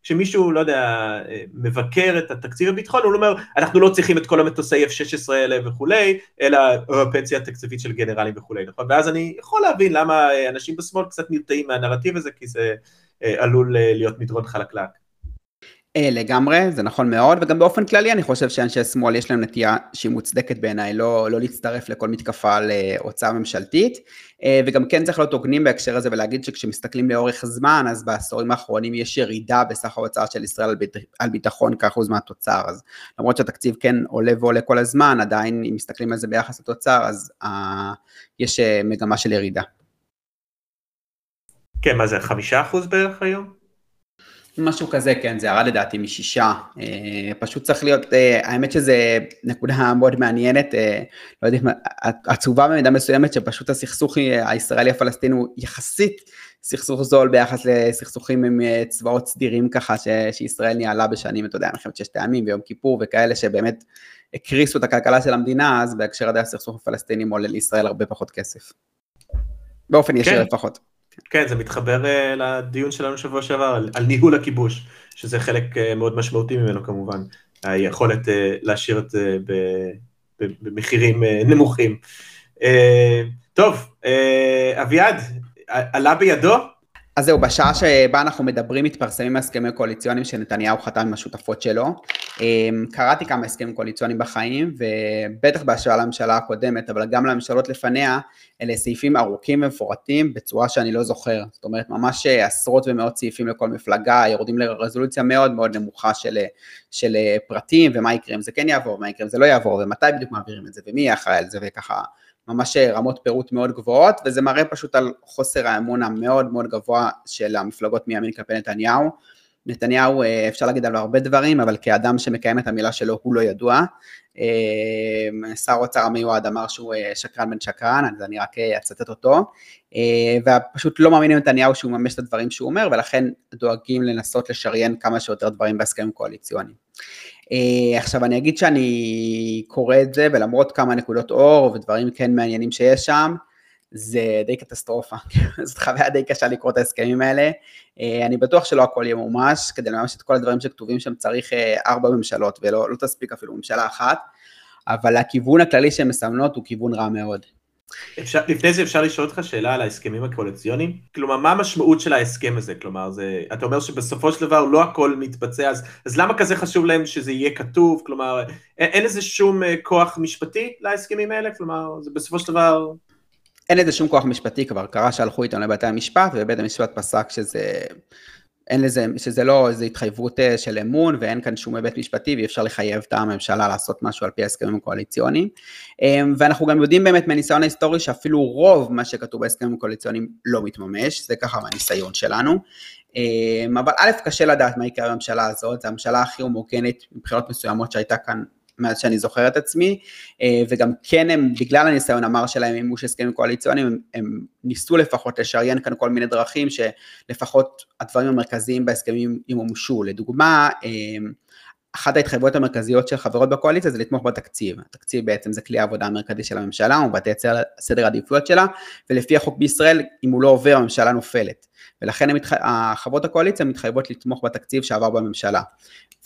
כשמישהו, לא יודע, מבקר את התקציב הביטחון, הוא אומר, אנחנו לא צריכים את כל המטוסי F-16 האלה וכולי, אלא הפנסיה התקציבית של גנרלים וכולי, נכון? ואז אני יכול להבין למה אנשים בשמאל קצת נרתעים מהנרטיב הזה, כי זה... אה, עלול אה, להיות מדרון חלקלק. אה, לגמרי, זה נכון מאוד, וגם באופן כללי אני חושב שאנשי שמאל יש להם נטייה שהיא מוצדקת בעיניי, לא, לא להצטרף לכל מתקפה על אה, הוצאה ממשלתית, וגם כן צריך להיות הוגנים בהקשר הזה ולהגיד שכשמסתכלים לאורך זמן, אז בעשורים האחרונים יש ירידה בסך ההוצאה של ישראל על, ביט, על ביטחון כאחוז מהתוצר, אז למרות שהתקציב כן עולה ועולה כל הזמן, עדיין אם מסתכלים על זה ביחס לתוצר, אז אה, יש מגמה של ירידה. כן, מה זה, חמישה אחוז בערך היום? משהו כזה, כן, זה ירד לדעתי משישה. אה, פשוט צריך להיות, אה, האמת שזו נקודה מאוד מעניינת, אה, לא יודע, עצובה במידה מסוימת, שפשוט הסכסוך הישראלי הפלסטיני הוא יחסית סכסוך זול ביחס לסכסוכים עם צבאות סדירים ככה, ש, שישראל ניהלה בשנים, אתה יודע, מלחמת ששת הימים ויום כיפור וכאלה, שבאמת הקריסו את הכלכלה של המדינה, אז בהקשר הזה הסכסוך הפלסטיני עולה לישראל הרבה פחות כסף. באופן ישיר כן. לפחות. כן, זה מתחבר uh, לדיון שלנו שבוע שעבר על, על ניהול הכיבוש, שזה חלק uh, מאוד משמעותי ממנו כמובן, היכולת uh, להשאיר את זה במחירים נמוכים. טוב, אביעד, עלה בידו אז זהו, בשעה שבה אנחנו מדברים מתפרסמים הסכמים קואליציוניים שנתניהו חתם עם השותפות שלו. אמ, קראתי כמה הסכמים קואליציוניים בחיים, ובטח בהשוואה לממשלה הקודמת, אבל גם לממשלות לפניה, אלה סעיפים ארוכים ומפורטים בצורה שאני לא זוכר. זאת אומרת, ממש עשרות ומאות סעיפים לכל מפלגה, יורדים לרזולוציה מאוד מאוד נמוכה של, של פרטים, ומה יקרה אם זה כן יעבור, ומה יקרה אם זה לא יעבור, ומתי בדיוק מעבירים את זה, ומי יהיה אחראי על זה, וככה ממש רמות פירוט מאוד גבוהות, וזה מראה פשוט על חוסר האמון המאוד מאוד גבוה של המפלגות מימין כלפי נתניהו. נתניהו, אה, אפשר להגיד עליו הרבה דברים, אבל כאדם שמקיים את המילה שלו הוא לא ידוע. אה, שר האוצר המיועד אמר שהוא אה, שקרן בן שקרן, אז אני רק אצטט אותו, ופשוט לא מאמינים לנתניהו שהוא ממש את הדברים שהוא אומר, ולכן דואגים לנסות לשריין כמה שיותר דברים בהסכמים קואליציוניים. Uh, עכשיו אני אגיד שאני קורא את זה, ולמרות כמה נקודות אור ודברים כן מעניינים שיש שם, זה די קטסטרופה, זאת חוויה די קשה לקרוא את ההסכמים האלה. Uh, אני בטוח שלא הכל יהיה מומש, כדי לממש את כל הדברים שכתובים שם צריך uh, ארבע ממשלות, ולא לא תספיק אפילו ממשלה אחת, אבל הכיוון הכללי שהן מסמנות הוא כיוון רע מאוד. אפשר, לפני זה אפשר לשאול אותך שאלה על ההסכמים הקואליציוניים? כלומר, מה המשמעות של ההסכם הזה? כלומר, זה, אתה אומר שבסופו של דבר לא הכל מתבצע, אז, אז למה כזה חשוב להם שזה יהיה כתוב? כלומר, אין, אין לזה שום אה, כוח משפטי להסכמים האלה? כלומר, זה בסופו של דבר... אין לזה שום כוח משפטי כבר, קרה שהלכו איתם לבתי המשפט, ובית המשפט פסק שזה אין לזה, שזה לא איזו התחייבות אה, של אמון ואין כאן שום היבט משפטי ואי אפשר לחייב את הממשלה לעשות משהו על פי ההסכמים הקואליציוניים. אמ, ואנחנו גם יודעים באמת מהניסיון ההיסטורי שאפילו רוב מה שכתוב בהסכמים הקואליציוניים לא מתממש, זה ככה מהניסיון שלנו. אמ, אבל א', קשה לדעת מה יקרה בממשלה הזאת, זו הממשלה הכי הומוגנית מבחינות מסוימות שהייתה כאן מאז שאני זוכר את עצמי, אה, וגם כן הם, בגלל הניסיון המר שלהם מימוש הסכמים קואליציוניים, הם, הם ניסו לפחות לשריין כאן כל מיני דרכים שלפחות הדברים המרכזיים בהסכמים ימומשו. לדוגמה, אה, אחת ההתחייבויות המרכזיות של חברות בקואליציה זה לתמוך בתקציב. התקציב בעצם זה כלי העבודה המרכזי של הממשלה, הוא מבטא את סדר העדיפויות שלה, ולפי החוק בישראל, אם הוא לא עובר, הממשלה נופלת. ולכן המתח... חברות הקואליציה מתחייבות לתמוך בתקציב שעבר בממשלה.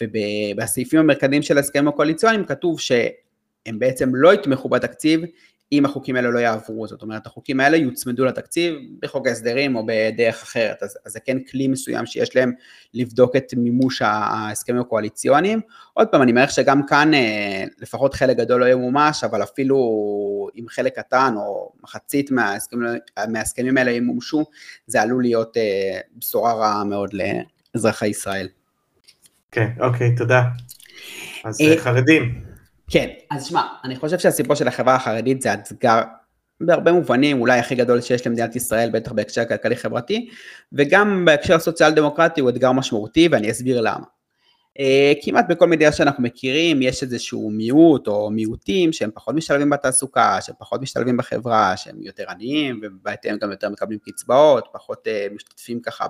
ובסעיפים המרכזיים של ההסכמים הקואליציוניים כתוב שהם בעצם לא יתמכו בתקציב אם החוקים האלה לא יעברו, זאת אומרת החוקים האלה יוצמדו לתקציב בחוק ההסדרים או בדרך אחרת, אז, אז זה כן כלי מסוים שיש להם לבדוק את מימוש ההסכמים הקואליציוניים. עוד פעם, אני מעריך שגם כאן אה, לפחות חלק גדול לא יהיה מומש, אבל אפילו אם חלק קטן או מחצית מההסכמים, מההסכמים האלה ימומשו, זה עלול להיות אה, בשורה רעה מאוד לאזרחי ישראל. כן, אוקיי, תודה. אז אה, חרדים. כן, אז שמע, אני חושב שהסיפור של החברה החרדית זה אתגר בהרבה מובנים, אולי הכי גדול שיש למדינת ישראל, בטח בהקשר הכלכלי-חברתי, וגם בהקשר הסוציאל דמוקרטי הוא אתגר משמעותי, ואני אסביר למה. אה, כמעט בכל מדינה שאנחנו מכירים יש איזשהו מיעוט או מיעוטים שהם פחות משתלבים בתעסוקה, שהם פחות משתלבים בחברה, שהם יותר עניים ובהתאם גם יותר מקבלים קצבאות, פחות אה, משתתפים ככה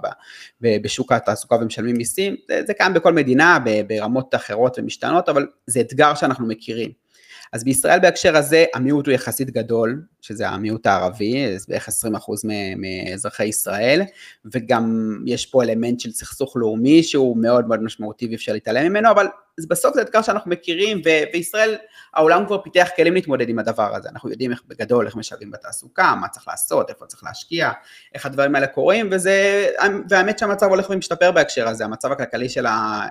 בשוק התעסוקה ומשלמים מיסים, זה, זה קיים בכל מדינה ברמות אחרות ומשתנות, אבל זה אתגר שאנחנו מכירים. אז בישראל בהקשר הזה המיעוט הוא יחסית גדול, שזה המיעוט הערבי, זה בערך 20% מאזרחי ישראל, וגם יש פה אלמנט של סכסוך לאומי שהוא מאוד מאוד משמעותי ואי אפשר להתעלם ממנו, אבל בסוף זה אתגר שאנחנו מכירים, וישראל, העולם כבר פיתח כלים להתמודד עם הדבר הזה, אנחנו יודעים איך בגדול, איך משלבים בתעסוקה, מה צריך לעשות, איפה צריך להשקיע, איך הדברים האלה קורים, וזה, והאמת שהמצב הולך ומשתפר בהקשר הזה, המצב הכלכלי של אה,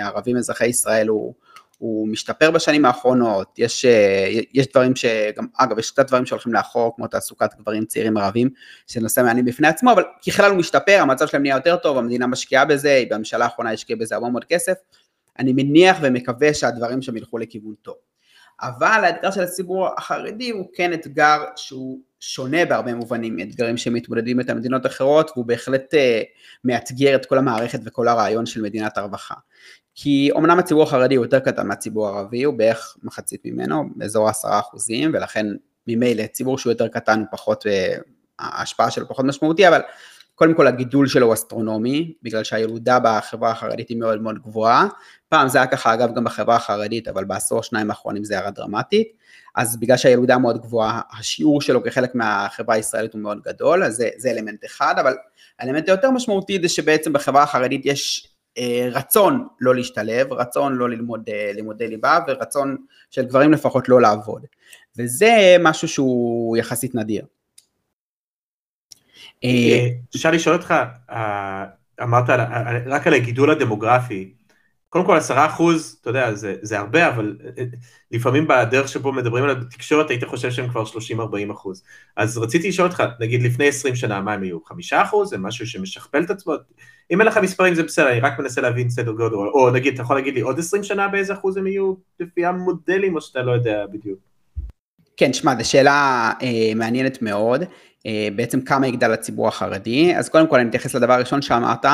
הערבים אזרחי ישראל הוא, הוא משתפר בשנים האחרונות, יש, אה, יש דברים שגם, אגב, יש קצת דברים שהולכים לאחור, כמו תעסוקת גברים צעירים ערבים, שזה נושא מעניין בפני עצמו, אבל ככלל הוא משתפר, המצב שלהם נהיה יותר טוב, המדינה משקיעה בזה, בממשלה האחרונה השקיעה בזה הרבה מאוד כסף, אני מניח ומקווה שהדברים שם ילכו לכיוון טוב. אבל האתגר של הציבור החרדי הוא כן אתגר שהוא שונה בהרבה מובנים מאתגרים שמתמודדים את המדינות האחרות, והוא בהחלט uh, מאתגר את כל המערכת וכל הרעיון של מדינת הרווחה. כי אמנם הציבור החרדי הוא יותר קטן מהציבור הערבי, הוא בערך מחצית ממנו, באזור העשרה אחוזים, ולכן ממילא ציבור שהוא יותר קטן הוא פחות, uh, ההשפעה שלו פחות משמעותי, אבל קודם כל הגידול שלו הוא אסטרונומי, בגלל שהילודה בחברה החרדית היא מאוד מאוד גבוהה, פעם זה היה ככה אגב גם בחברה החרדית, אבל בעשור שניים האחרונים זה ירד דרמטית, אז בגלל שהילודה מאוד גבוהה, השיעור שלו כחלק מהחברה הישראלית הוא מאוד גדול, אז זה, זה אלמנט אחד, אבל האלמנט היותר משמעותי זה שבעצם בחברה החרדית יש אה, רצון לא להשתלב, רצון לא ללמוד אה, לימודי ליבה ורצון של גברים לפחות לא לעבוד, וזה משהו שהוא יחסית נדיר. אה, אפשר לשאול אותך, אה, אמרת רק על הגידול הדמוגרפי, קודם כל עשרה אחוז, אתה יודע, זה, זה הרבה, אבל אה, לפעמים בדרך שבו מדברים על התקשורת היית חושב שהם כבר 30-40 אחוז. אז רציתי לשאול אותך, נגיד לפני 20 שנה, מה הם יהיו? חמישה אחוז? זה משהו שמשכפל את עצמו? אם אין לך מספרים זה בסדר, אני רק מנסה להבין סדר גודל, או נגיד, אתה יכול להגיד לי עוד 20 שנה באיזה אחוז הם יהיו לפי המודלים, או שאתה לא יודע בדיוק? כן, שמע, זו שאלה אה, מעניינת מאוד. אה, בעצם כמה יגדל הציבור החרדי. אז קודם כל אני אתייחס לדבר הראשון שאמרת,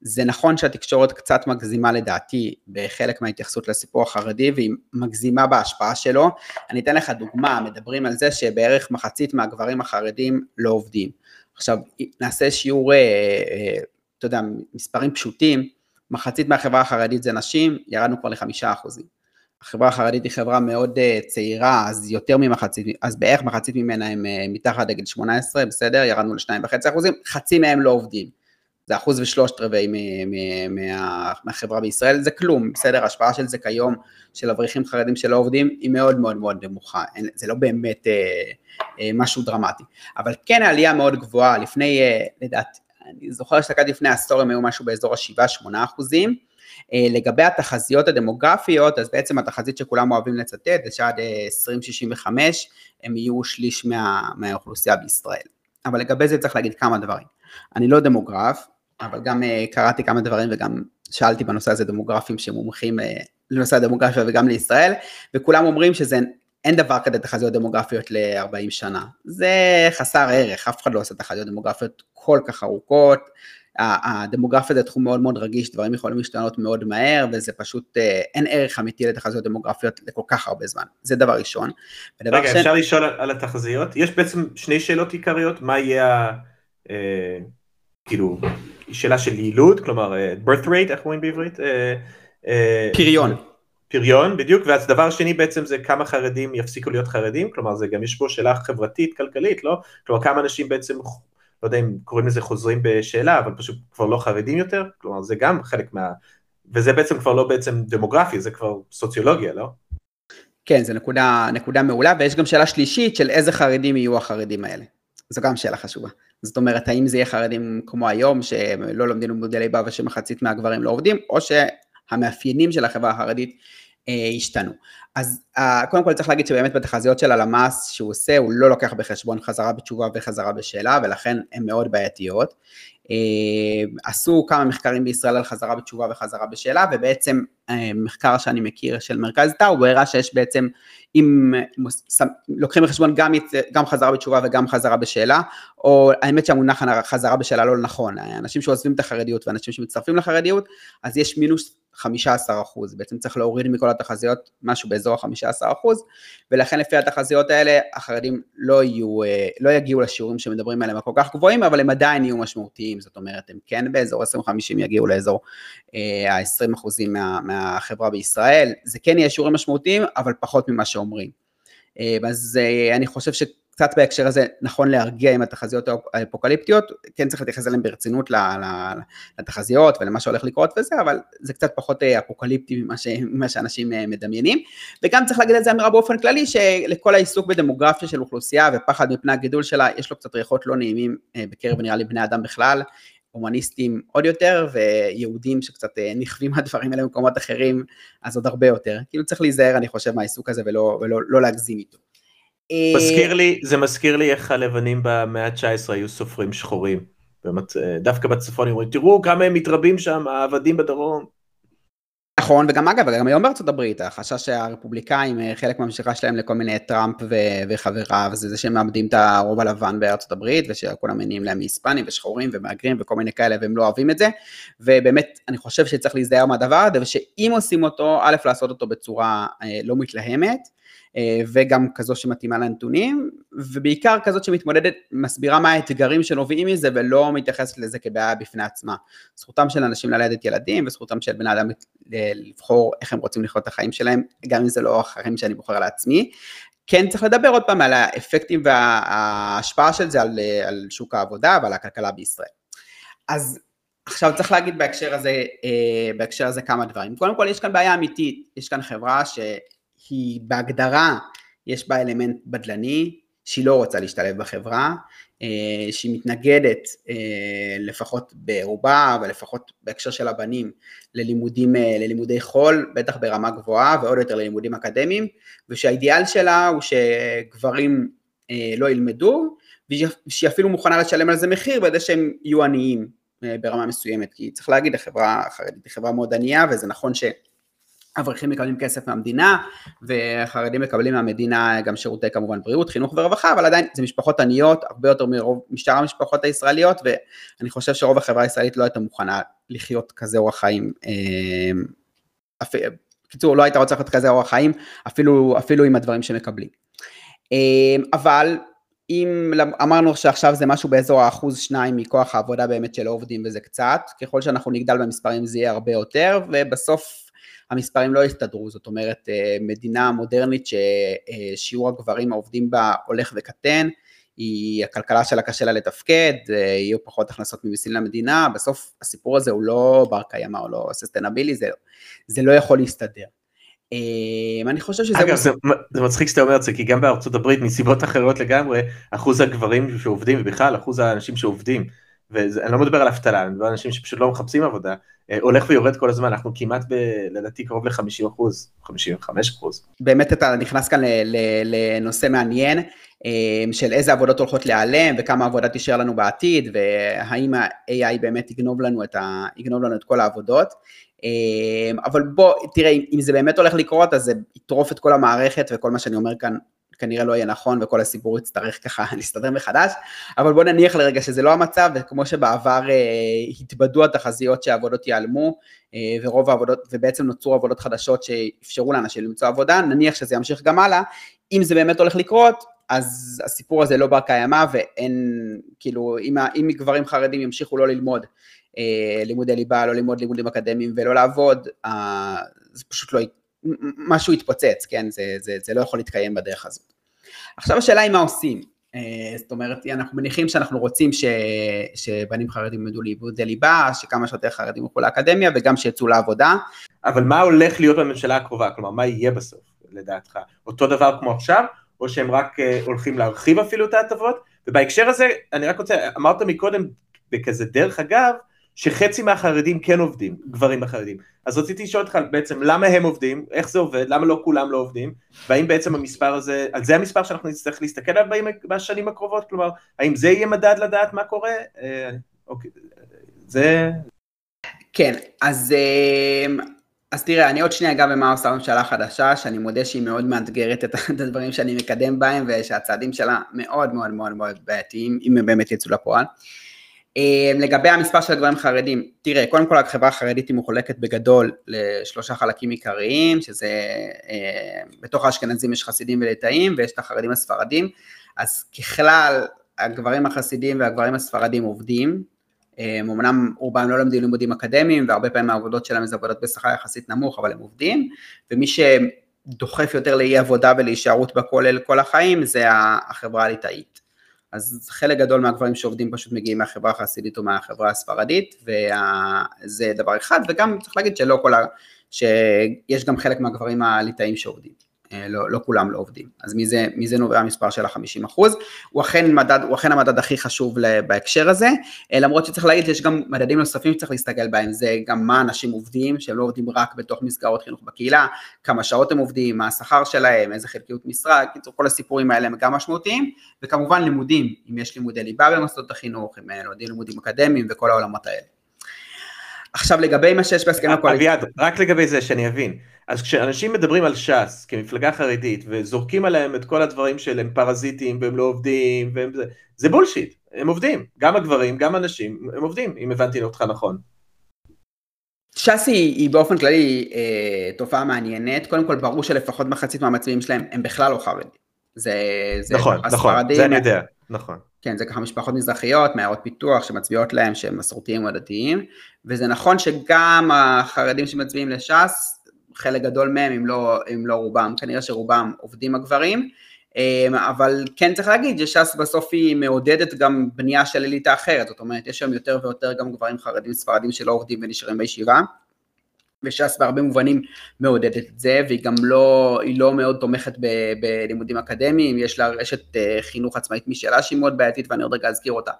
זה נכון שהתקשורת קצת מגזימה לדעתי בחלק מההתייחסות לסיפור החרדי והיא מגזימה בהשפעה שלו. אני אתן לך דוגמה, מדברים על זה שבערך מחצית מהגברים החרדים לא עובדים. עכשיו נעשה שיעור, אה, אה, אתה יודע, מספרים פשוטים, מחצית מהחברה החרדית זה נשים, ירדנו כבר לחמישה אחוזים. החברה החרדית היא חברה מאוד uh, צעירה, אז יותר ממחצית, אז בערך מחצית ממנה הם uh, מתחת לגיל 18, בסדר? ירדנו ל-2.5 אחוזים, חצי מהם לא עובדים. זה אחוז ושלושת רבעי מה, מהחברה בישראל, זה כלום, בסדר? ההשפעה של זה כיום, של אברכים חרדים שלא עובדים, היא מאוד מאוד מאוד נמוכה, זה לא באמת uh, uh, משהו דרמטי. אבל כן העלייה מאוד גבוהה, לפני, uh, לדעת, אני זוכר שהסתכלתי לפני עשור הם היו משהו באזור ה-7-8 אחוזים, אה, לגבי התחזיות הדמוגרפיות, אז בעצם התחזית שכולם אוהבים לצטט זה שעד 2065 אה, הם יהיו שליש מה, מהאוכלוסייה בישראל. אבל לגבי זה צריך להגיד כמה דברים. אני לא דמוגרף, אבל גם אה, קראתי כמה דברים וגם שאלתי בנושא הזה דמוגרפים שמומחים לנושא הדמוגרפיה וגם לישראל, וכולם אומרים שזה אין דבר כזה תחזיות דמוגרפיות ל-40 שנה. זה חסר ערך, אף אחד לא עושה תחזיות דמוגרפיות כל כך ארוכות, הדמוגרפיה זה תחום מאוד מאוד רגיש, דברים יכולים להשתנות מאוד מהר, וזה פשוט, אה, אין ערך אמיתי לתחזיות דמוגרפיות לכל כך הרבה זמן. זה דבר ראשון. רגע, ש... אפשר לשאול על, התחזיות? יש בעצם שני שאלות עיקריות, מה יהיה, אה, כאילו, שאלה של יעילות, כלומר, אה, birth rate, איך אומרים בעברית? אה, אה, פריון. פריון, בדיוק, ואז דבר שני בעצם זה כמה חרדים יפסיקו להיות חרדים, כלומר זה גם יש פה שאלה חברתית, כלכלית, לא? כלומר כמה אנשים בעצם לא יודע אם קוראים לזה חוזרים בשאלה, אבל פשוט כבר לא חרדים יותר, כלומר זה גם חלק מה... וזה בעצם כבר לא בעצם דמוגרפי, זה כבר סוציולוגיה, לא? כן, זו נקודה, נקודה מעולה, ויש גם שאלה שלישית של איזה חרדים יהיו החרדים האלה. זו גם שאלה חשובה. זאת אומרת, האם זה יהיה חרדים כמו היום, שלא לומדים לימודי ליבה ושמחצית מהגברים לא עובדים, או שהמאפיינים של החברה החרדית השתנו. אז אה, קודם כל צריך להגיד שבאמת בתחזיות של הלמ"ס שהוא עושה, הוא לא לוקח בחשבון חזרה בתשובה וחזרה בשאלה, ולכן הן מאוד בעייתיות. אה, עשו כמה מחקרים בישראל על חזרה בתשובה וחזרה בשאלה, ובעצם מחקר שאני מכיר של מרכז טאו, הוא הראה שיש בעצם, אם לוקחים בחשבון גם, גם חזרה בתשובה וגם חזרה בשאלה, או האמת שהמונח חזרה בשאלה לא נכון, אנשים שעוזבים את החרדיות ואנשים שמצטרפים לחרדיות, אז יש מינוס 15 אחוז, בעצם צריך להוריד מכל התחזיות משהו באזור ה-15 אחוז, ולכן לפי התחזיות האלה החרדים לא, יהיו, אה, לא יגיעו לשיעורים שמדברים עליהם הכל כך גבוהים, אבל הם עדיין יהיו משמעותיים, זאת אומרת הם כן באזור 2050 יגיעו לאזור ה-20 אה, אחוזים מה, מהחברה בישראל, זה כן יהיה שיעורים משמעותיים, אבל פחות ממה שאומרים. אה, אז אני חושב ש... קצת בהקשר הזה נכון להרגיע עם התחזיות האפוקליפטיות, כן צריך להתייחס אליהן ברצינות לתחזיות ולמה שהולך לקרות וזה, אבל זה קצת פחות אה, אפוקליפטי ממה, ש, ממה שאנשים אה, מדמיינים. וגם צריך להגיד את זה אמירה באופן כללי, שלכל העיסוק בדמוגרפיה של אוכלוסייה ופחד מפני הגידול שלה, יש לו קצת ריחות לא נעימים אה, בקרב נראה לי בני אדם בכלל. הומניסטים עוד יותר, ויהודים שקצת נכווים מהדברים האלה במקומות אחרים, אז עוד הרבה יותר. כאילו צריך להיזהר, אני חושב, מהעיסוק הזה ולא, ולא לא להגזים איתו. אה, מזכיר לי, זה מזכיר לי איך הלבנים במאה ה-19 היו סופרים שחורים. באמת, אה, דווקא בצפון אומרים, תראו כמה הם מתרבים שם, העבדים בדרום. נכון, וגם אגב, גם היום בארצות הברית, החשש שהרפובליקאים, אה, חלק מהמשיכה שלהם לכל מיני טראמפ ו- וחבריו, זה זה שהם מאבדים את הרוב הלבן בארצות הברית, ושכולם מניעים להם מהיספנים ושחורים ומהגרים וכל מיני כאלה, והם לא אוהבים את זה, ובאמת, אני חושב שצריך להזדהר מהדבר הזה, ושאם עושים אותו, א', לעשות אותו בצורה אה, לא מתלהמת, אה, וגם כזו שמתאימה לנתונים, ובעיקר כזאת שמתמודדת, מסבירה מה האתגרים שנובעים מזה ולא מתייחסת לזה כבעיה בפני עצמה. זכותם של אנשים ללדת ילדים וזכותם של בני אדם לבחור איך הם רוצים לחיות את החיים שלהם, גם אם זה לא החיים שאני בוחר לעצמי. כן צריך לדבר עוד פעם על האפקטים וההשפעה של זה על, על שוק העבודה ועל הכלכלה בישראל. אז עכשיו צריך להגיד בהקשר הזה, אה, בהקשר הזה כמה דברים. קודם כל יש כאן בעיה אמיתית, יש כאן חברה ש... היא בהגדרה, יש בה אלמנט בדלני, שהיא לא רוצה להשתלב בחברה, אה, שהיא מתנגדת אה, לפחות ברובה, ולפחות בהקשר של הבנים, ללימודים, אה, ללימודי חול, בטח ברמה גבוהה, ועוד יותר ללימודים אקדמיים, ושהאידיאל שלה הוא שגברים לא ילמדו, ושהיא אפילו מוכנה לשלם על זה מחיר בזה שהם יהיו עניים ברמה מסוימת, כי צריך להגיד, החברה החרדית היא חברה מאוד ענייה, וזה נכון ש... אברכים מקבלים כסף מהמדינה, וחרדים מקבלים מהמדינה גם שירותי כמובן בריאות, חינוך ורווחה, אבל עדיין זה משפחות עניות, הרבה יותר מרוב, משאר המשפחות הישראליות, ואני חושב שרוב החברה הישראלית לא הייתה מוכנה לחיות כזה אורח חיים. בקיצור, אה, לא הייתה רוצה לחיות כזה אורח חיים, אפילו, אפילו עם הדברים שמקבלים. אה, אבל אם אמרנו שעכשיו זה משהו באזור האחוז שניים מכוח העבודה באמת של העובדים וזה קצת, ככל שאנחנו נגדל במספרים זה יהיה הרבה יותר, ובסוף המספרים לא יסתדרו, זאת אומרת אה, מדינה מודרנית ששיעור הגברים העובדים בה הולך וקטן, היא, הכלכלה שלה קשה לה לתפקד, אה, יהיו פחות הכנסות ממיסים למדינה, בסוף הסיפור הזה הוא לא בר קיימא או לא ססטנבילי, זה, זה לא יכול להסתדר. אה, אני חושב שזה... אגב, זה, זה מצחיק שאתה אומר את זה, כי גם בארצות הברית מסיבות אחרות לגמרי, אחוז הגברים שעובדים ובכלל אחוז האנשים שעובדים ואני לא מדבר על אבטלה, אני מדבר על אנשים שפשוט לא מחפשים עבודה, אה, הולך ויורד כל הזמן, אנחנו כמעט ב, לדעתי קרוב ל-50 אחוז, 55 אחוז. באמת אתה נכנס כאן לנושא מעניין, אה, של איזה עבודות הולכות להיעלם וכמה עבודה תישאר לנו בעתיד, והאם ה-AI באמת יגנוב לנו ה, יגנוב לנו את כל העבודות. אה, אבל בוא, תראה, אם זה באמת הולך לקרות, אז זה יטרוף את כל המערכת וכל מה שאני אומר כאן כנראה לא יהיה נכון וכל הסיפור יצטרך ככה להסתדר מחדש, אבל בוא נניח לרגע שזה לא המצב, וכמו שבעבר אה, התבדו התחזיות שהעבודות ייעלמו, אה, ורוב העבודות, ובעצם נוצרו עבודות חדשות שאפשרו לאנשים למצוא עבודה, נניח שזה ימשיך גם הלאה, אם זה באמת הולך לקרות, אז הסיפור הזה לא בר קיימא ואין, כאילו, אם, אם גברים חרדים ימשיכו לא ללמוד אה, לימודי ליבה, לא ללמוד לימודים אקדמיים ולא לעבוד, אה, זה פשוט לא, משהו יתפוצץ, כן? זה, זה, זה לא יכול להתקיים בדרך הזאת. עכשיו השאלה היא מה עושים. אה, זאת אומרת, אנחנו מניחים שאנחנו רוצים ש, שבנים חרדים ילמדו לימודי ליבה, שכמה שיותר חרדים ילכו לאקדמיה וגם שיצאו לעבודה. אבל מה הולך להיות בממשלה הקרובה? כלומר, מה יהיה בסוף, לדעתך? אותו דבר כמו עכשיו, או שהם רק uh, הולכים להרחיב אפילו את ההטבות? ובהקשר הזה, אני רק רוצה, אמרת מקודם, בכזה דרך אגב, שחצי מהחרדים כן עובדים, גברים החרדים. אז רציתי לשאול אותך בעצם למה הם עובדים, איך זה עובד, למה לא כולם לא עובדים, והאם בעצם המספר הזה, על זה המספר שאנחנו נצטרך להסתכל עליו בשנים הקרובות, כלומר, האם זה יהיה מדד לדעת מה קורה? אה, אוקיי, זה... כן, אז, אה, אז תראה, אני עוד שנייה אגע במה עושה הממשלה החדשה, שאני מודה שהיא מאוד מאתגרת את הדברים שאני מקדם בהם, ושהצעדים שלה מאוד מאוד מאוד מאוד בעייתיים, אם הם באמת יצאו לפועל. לגבי המספר של הגברים החרדים, תראה, קודם כל החברה החרדית היא מחולקת בגדול לשלושה חלקים עיקריים, שזה בתוך האשכנזים יש חסידים וליטאים ויש את החרדים הספרדים, אז ככלל הגברים החסידים והגברים הספרדים עובדים, אמנם רובם לא לומדים לימודים אקדמיים והרבה פעמים העבודות שלהם זה עבודות בשכר יחסית נמוך אבל הם עובדים ומי שדוחף יותר לאי עבודה ולהישארות בכולל כל החיים זה החברה הליטאית. אז חלק גדול מהגברים שעובדים פשוט מגיעים מהחברה החסידית או מהחברה הספרדית וזה דבר אחד וגם צריך להגיד שלא כל ה... שיש גם חלק מהגברים הליטאים שעובדים. אה, לא, לא כולם לא עובדים. אז מזה, מזה נובע המספר של ה-50 אחוז. הוא אכן, מדד, הוא אכן המדד הכי חשוב בהקשר הזה, אה, למרות שצריך להגיד שיש גם מדדים נוספים שצריך להסתכל בהם, זה גם מה אנשים עובדים, שהם לא עובדים רק בתוך מסגרות חינוך בקהילה, כמה שעות הם עובדים, מה השכר שלהם, איזה חלקיות משרה, קיצור כל הסיפורים האלה הם גם משמעותיים, וכמובן לימודים, אם יש לימודי ליבה במוסדות החינוך, אם לומדים לימודים אקדמיים וכל העולמות האלה. עכשיו לגבי מה שיש בהסכם הקואליציה. אביעד, רק לגבי זה שאני אבין. אז כשאנשים מדברים על ש"ס כמפלגה חרדית וזורקים עליהם את כל הדברים של הם פרזיטים והם לא עובדים והם זה, זה בולשיט, הם עובדים, גם הגברים, גם הנשים, הם עובדים, אם הבנתי אותך נכון. ש"ס היא, היא באופן כללי אה, תופעה מעניינת, קודם כל ברור שלפחות מחצית מהמצביעים שלהם הם בכלל לא חרדים. זה, זה נכון, נכון, זה אני יודע, נכון. כן, זה ככה משפחות מזרחיות מעיירות פיתוח שמצביעות להם שהם מסורתיים או דתיים, וזה נכון שגם החרדים שמצביעים לש"ס, חלק גדול מהם, אם לא, אם לא רובם, כנראה שרובם עובדים הגברים, אמ, אבל כן צריך להגיד שש"ס בסוף היא מעודדת גם בנייה של אליטה אחרת, זאת אומרת יש שם יותר ויותר גם גברים חרדים ספרדים שלא עובדים ונשארים בישיבה, וש"ס בהרבה מובנים מעודדת את זה, והיא גם לא, היא לא מאוד תומכת ב, בלימודים אקדמיים, יש לה רשת אה, חינוך עצמאית משלה שהיא מאוד בעייתית ואני עוד רגע אזכיר אותה.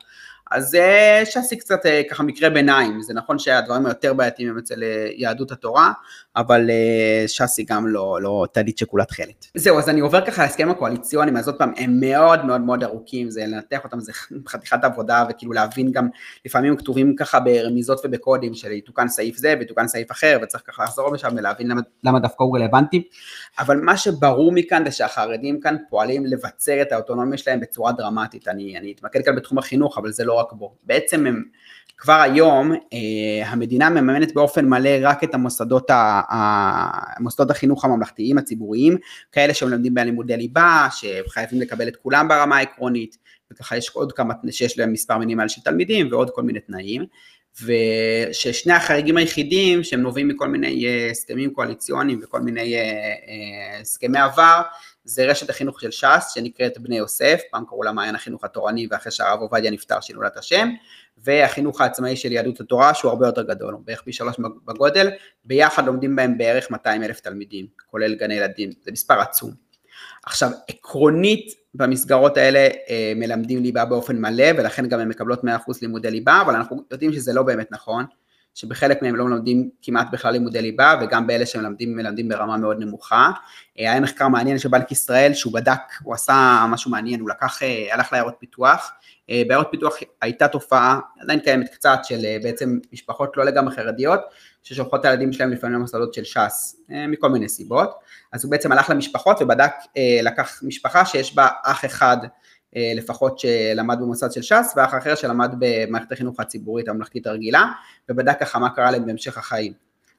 אז אה, ש"ס היא קצת אה, ככה מקרה ביניים, זה נכון שהדברים היותר בעייתיים הם אצל יהדות התורה, אבל ש"ס היא גם לא, לא טלית שכולה תכלת. זהו, אז אני עובר ככה להסכם הקואליציוני, אז עוד פעם, הם מאוד מאוד מאוד ארוכים, זה לנתח אותם, זה חתיכת עבודה, וכאילו להבין גם, לפעמים כתובים ככה ברמיזות ובקודים של יתוקן סעיף זה ויתוקן סעיף אחר, וצריך ככה לחזור משם ולהבין למה, למה דווקא הוא רלוונטי, אבל מה שברור מכאן זה שהחרדים כאן פועלים לבצר את האוטונומיה שלהם בצורה דרמטית, אני, אני אתמקד כאן בתחום החינוך, אבל זה לא רק בו, בעצם הם כבר היום אה, המדינה מממנת באופן מלא רק את המוסדות, ה, ה, מוסדות החינוך הממלכתיים הציבוריים, כאלה שמלמדים בהם לימודי ליבה, שחייבים לקבל את כולם ברמה העקרונית, וככה יש עוד כמה, שיש להם מספר מינימלי של תלמידים ועוד כל מיני תנאים, וששני החריגים היחידים שהם נובעים מכל מיני אה, הסכמים קואליציוניים וכל מיני אה, הסכמי עבר, זה רשת החינוך של ש"ס שנקראת בני יוסף, פעם קראו לה מעיין החינוך התורני ואחרי שהרב עובדיה נפטר שינו לה את השם, והחינוך העצמאי של יהדות התורה שהוא הרבה יותר גדול, הוא בערך פי שלוש בגודל, ביחד לומדים בהם בערך 200 אלף תלמידים, כולל גני ילדים, זה מספר עצום. עכשיו עקרונית במסגרות האלה אה, מלמדים ליבה באופן מלא ולכן גם הן מקבלות 100% לימודי ליבה, אבל אנחנו יודעים שזה לא באמת נכון, שבחלק מהם לא מלמדים כמעט בכלל לימודי ליבה וגם באלה שמלמדים מלמדים ברמה מאוד נמוכה. אה, היה מחקר מעניין של בנק ישראל שהוא בדק, הוא עשה משהו מעניין, הוא לקח, אה, הלך לעיירות פיתוח, בעיירות פיתוח הייתה תופעה, עדיין קיימת קצת, של בעצם משפחות לא לגמרי חרדיות, ששולחות את הילדים שלהם לפעמים למוסדות של ש"ס, מכל מיני סיבות. אז הוא בעצם הלך למשפחות ובדק, לקח משפחה שיש בה אח אחד אה, לפחות שלמד במוסד של ש"ס, ואח אחר שלמד במערכת החינוך הציבורית הממלכתית הרגילה, ובדק ככה מה קרה להם בהמשך החיים.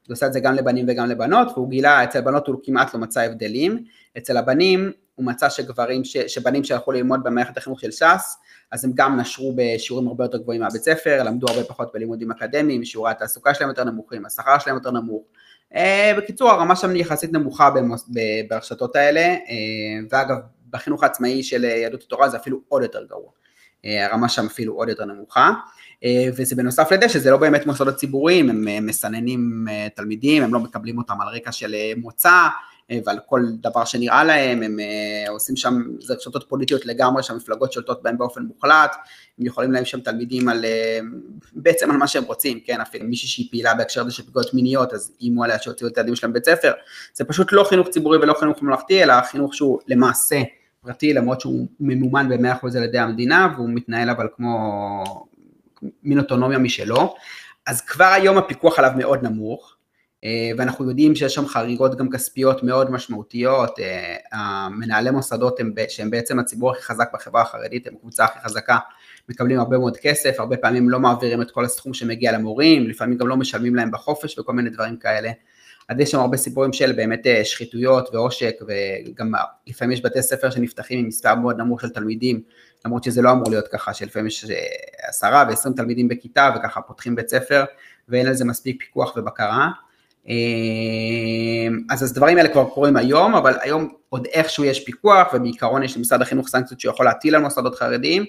הוא עושה את זה גם לבנים וגם לבנות, והוא גילה, אצל הבנות הוא כמעט לא מצא הבדלים, אצל הבנים הוא מצא שגברים, ש, שבנים שהלכו ללמוד במערכת החינוך של ש"ס, אז הם גם נשרו בשיעורים הרבה יותר גבוהים מהבית ספר, למדו הרבה פחות בלימודים אקדמיים, שיעורי התעסוקה שלהם יותר נמוכים, השכר שלהם יותר נמוך. אה, בקיצור, הרמה שם יחסית נמוכה ברשתות האלה, אה, ואגב, בחינוך העצמאי של יהדות התורה זה אפילו עוד יותר גרוע. אה, הרמה שם אפילו עוד יותר נמוכה, אה, וזה בנוסף לזה שזה לא באמת מוסדות ציבוריים, הם אה, מסננים תלמידים, הם לא מקבלים אותם על רקע של מוצא, ועל כל דבר שנראה להם, הם עושים שם, זה רשתות פוליטיות לגמרי שהמפלגות שולטות בהם באופן מוחלט, הם יכולים להם שם תלמידים על, בעצם על מה שהם רוצים, כן, אפילו מישהי שהיא פעילה בהקשר הזה של פגיעות מיניות, אז איימו עליה שהוציאו את הילדים שלהם בבית ספר, זה פשוט לא חינוך ציבורי ולא חינוך ממלכתי, אלא חינוך שהוא למעשה פרטי למרות שהוא ממומן ב-100% על ידי המדינה והוא מתנהל אבל כמו מין אוטונומיה משלו, אז כבר היום הפיקוח עליו מאוד נמוך, ואנחנו יודעים שיש שם חריגות גם כספיות מאוד משמעותיות, המנהלי מוסדות הם, שהם בעצם הציבור הכי חזק בחברה החרדית, הם קבוצה הכי חזקה, מקבלים הרבה מאוד כסף, הרבה פעמים לא מעבירים את כל הסכום שמגיע למורים, לפעמים גם לא משלמים להם בחופש וכל מיני דברים כאלה. אז יש שם הרבה סיפורים של באמת אה, שחיתויות ועושק, וגם לפעמים יש בתי ספר שנפתחים עם מספר מאוד נמוך של תלמידים, למרות שזה לא אמור להיות ככה, שלפעמים יש אה, עשרה ועשרים תלמידים בכיתה, וככה פותחים בית ספר, ואין על זה מספיק פיקוח ובקרה. אה, אז הדברים האלה כבר קורים היום, אבל היום עוד איכשהו יש פיקוח, ובעיקרון יש למשרד החינוך סנקציות שיכול להטיל על מוסדות חרדיים,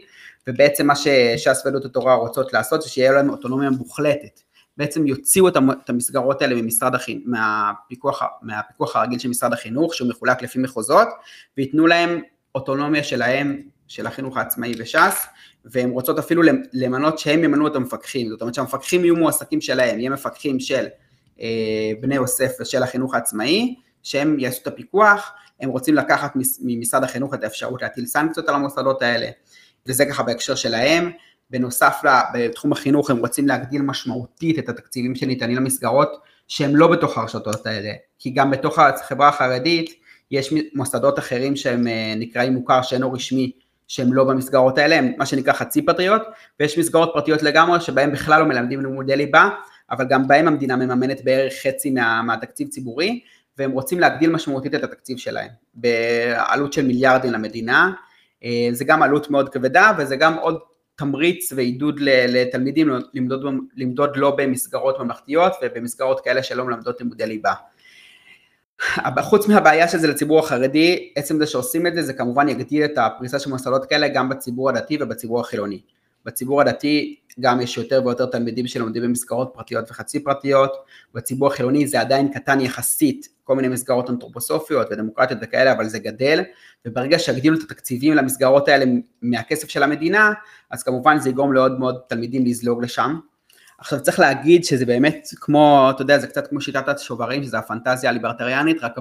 ובעצם מה שש"ס ועדות התורה רוצות לעשות זה שיהיה להם אוטונומיה מוחלטת. בעצם יוציאו את המסגרות האלה ממשרד החינוך, מהפיקוח, מהפיקוח הרגיל של משרד החינוך, שהוא מחולק לפי מחוזות, וייתנו להם אוטונומיה שלהם, של החינוך העצמאי בש"ס, והן רוצות אפילו למנות שהם ימנו את המפקחים, זאת אומרת שהמפקחים יהיו מועסקים שלהם, יהיו מפקחים של אה, בני יוסף ושל החינוך העצמאי, שהם יעשו את הפיקוח, הם רוצים לקחת ממשרד החינוך את האפשרות להטיל סנקציות על המוסדות האלה, וזה ככה בהקשר שלהם. בנוסף בתחום החינוך הם רוצים להגדיל משמעותית את התקציבים שניתנים למסגרות שהם לא בתוך הרשתות האלה, כי גם בתוך החברה החרדית יש מוסדות אחרים שהם אה, נקראים מוכר שאינו רשמי שהם לא במסגרות האלה, הם מה שנקרא חצי פטריות, ויש מסגרות פרטיות לגמרי שבהם בכלל לא מלמדים לימודי ליבה, אבל גם בהם המדינה מממנת בערך חצי מה, מהתקציב ציבורי, והם רוצים להגדיל משמעותית את התקציב שלהם, בעלות של מיליארדים למדינה, אה, זה גם עלות מאוד כבדה וזה גם עוד תמריץ ועידוד לתלמידים למדוד, למדוד לא במסגרות ממלכתיות ובמסגרות כאלה שלא מלמדות לימודי ליבה. חוץ מהבעיה של זה לציבור החרדי, עצם זה שעושים את זה, זה כמובן יגדיל את הפריסה של מוסדות כאלה גם בציבור הדתי ובציבור החילוני. בציבור הדתי גם יש יותר ויותר תלמידים שלומדים במסגרות פרטיות וחצי פרטיות, בציבור החילוני זה עדיין קטן יחסית, כל מיני מסגרות אנתרופוסופיות ודמוקרטיות וכאלה, אבל זה גדל, וברגע שיגדילו את התקציבים למסגרות האלה מהכסף של המדינה, אז כמובן זה יגרום לעוד מאוד תלמידים לזלוג לשם. עכשיו צריך להגיד שזה באמת כמו, אתה יודע, זה קצת כמו שיטת השוברים, שזה הפנטזיה הליברטריאנית, רק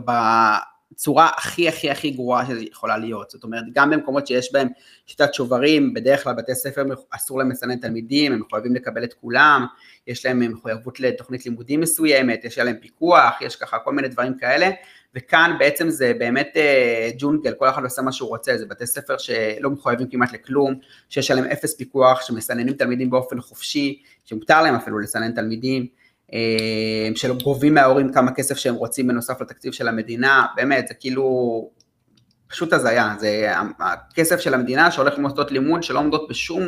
צורה הכי הכי הכי גרועה שזה יכולה להיות, זאת אומרת גם במקומות שיש בהם שיטת שוברים, בדרך כלל בתי ספר אסור להם לסנן תלמידים, הם מחויבים לקבל את כולם, יש להם מחויבות לתוכנית לימודים מסוימת, יש להם פיקוח, יש ככה כל מיני דברים כאלה, וכאן בעצם זה באמת אה, ג'ונגל, כל אחד עושה מה שהוא רוצה, זה בתי ספר שלא מחויבים כמעט לכלום, שיש עליהם אפס פיקוח, שמסננים תלמידים באופן חופשי, שמותר להם אפילו לסנן תלמידים, אה, שלא גובים מההורים כמה כסף שהם רוצים בנוסף לתקציב של המדינה, באמת, זה כאילו פשוט הזיה, זה הכסף של המדינה שהולך למוסדות לימוד שלא עומדות בשום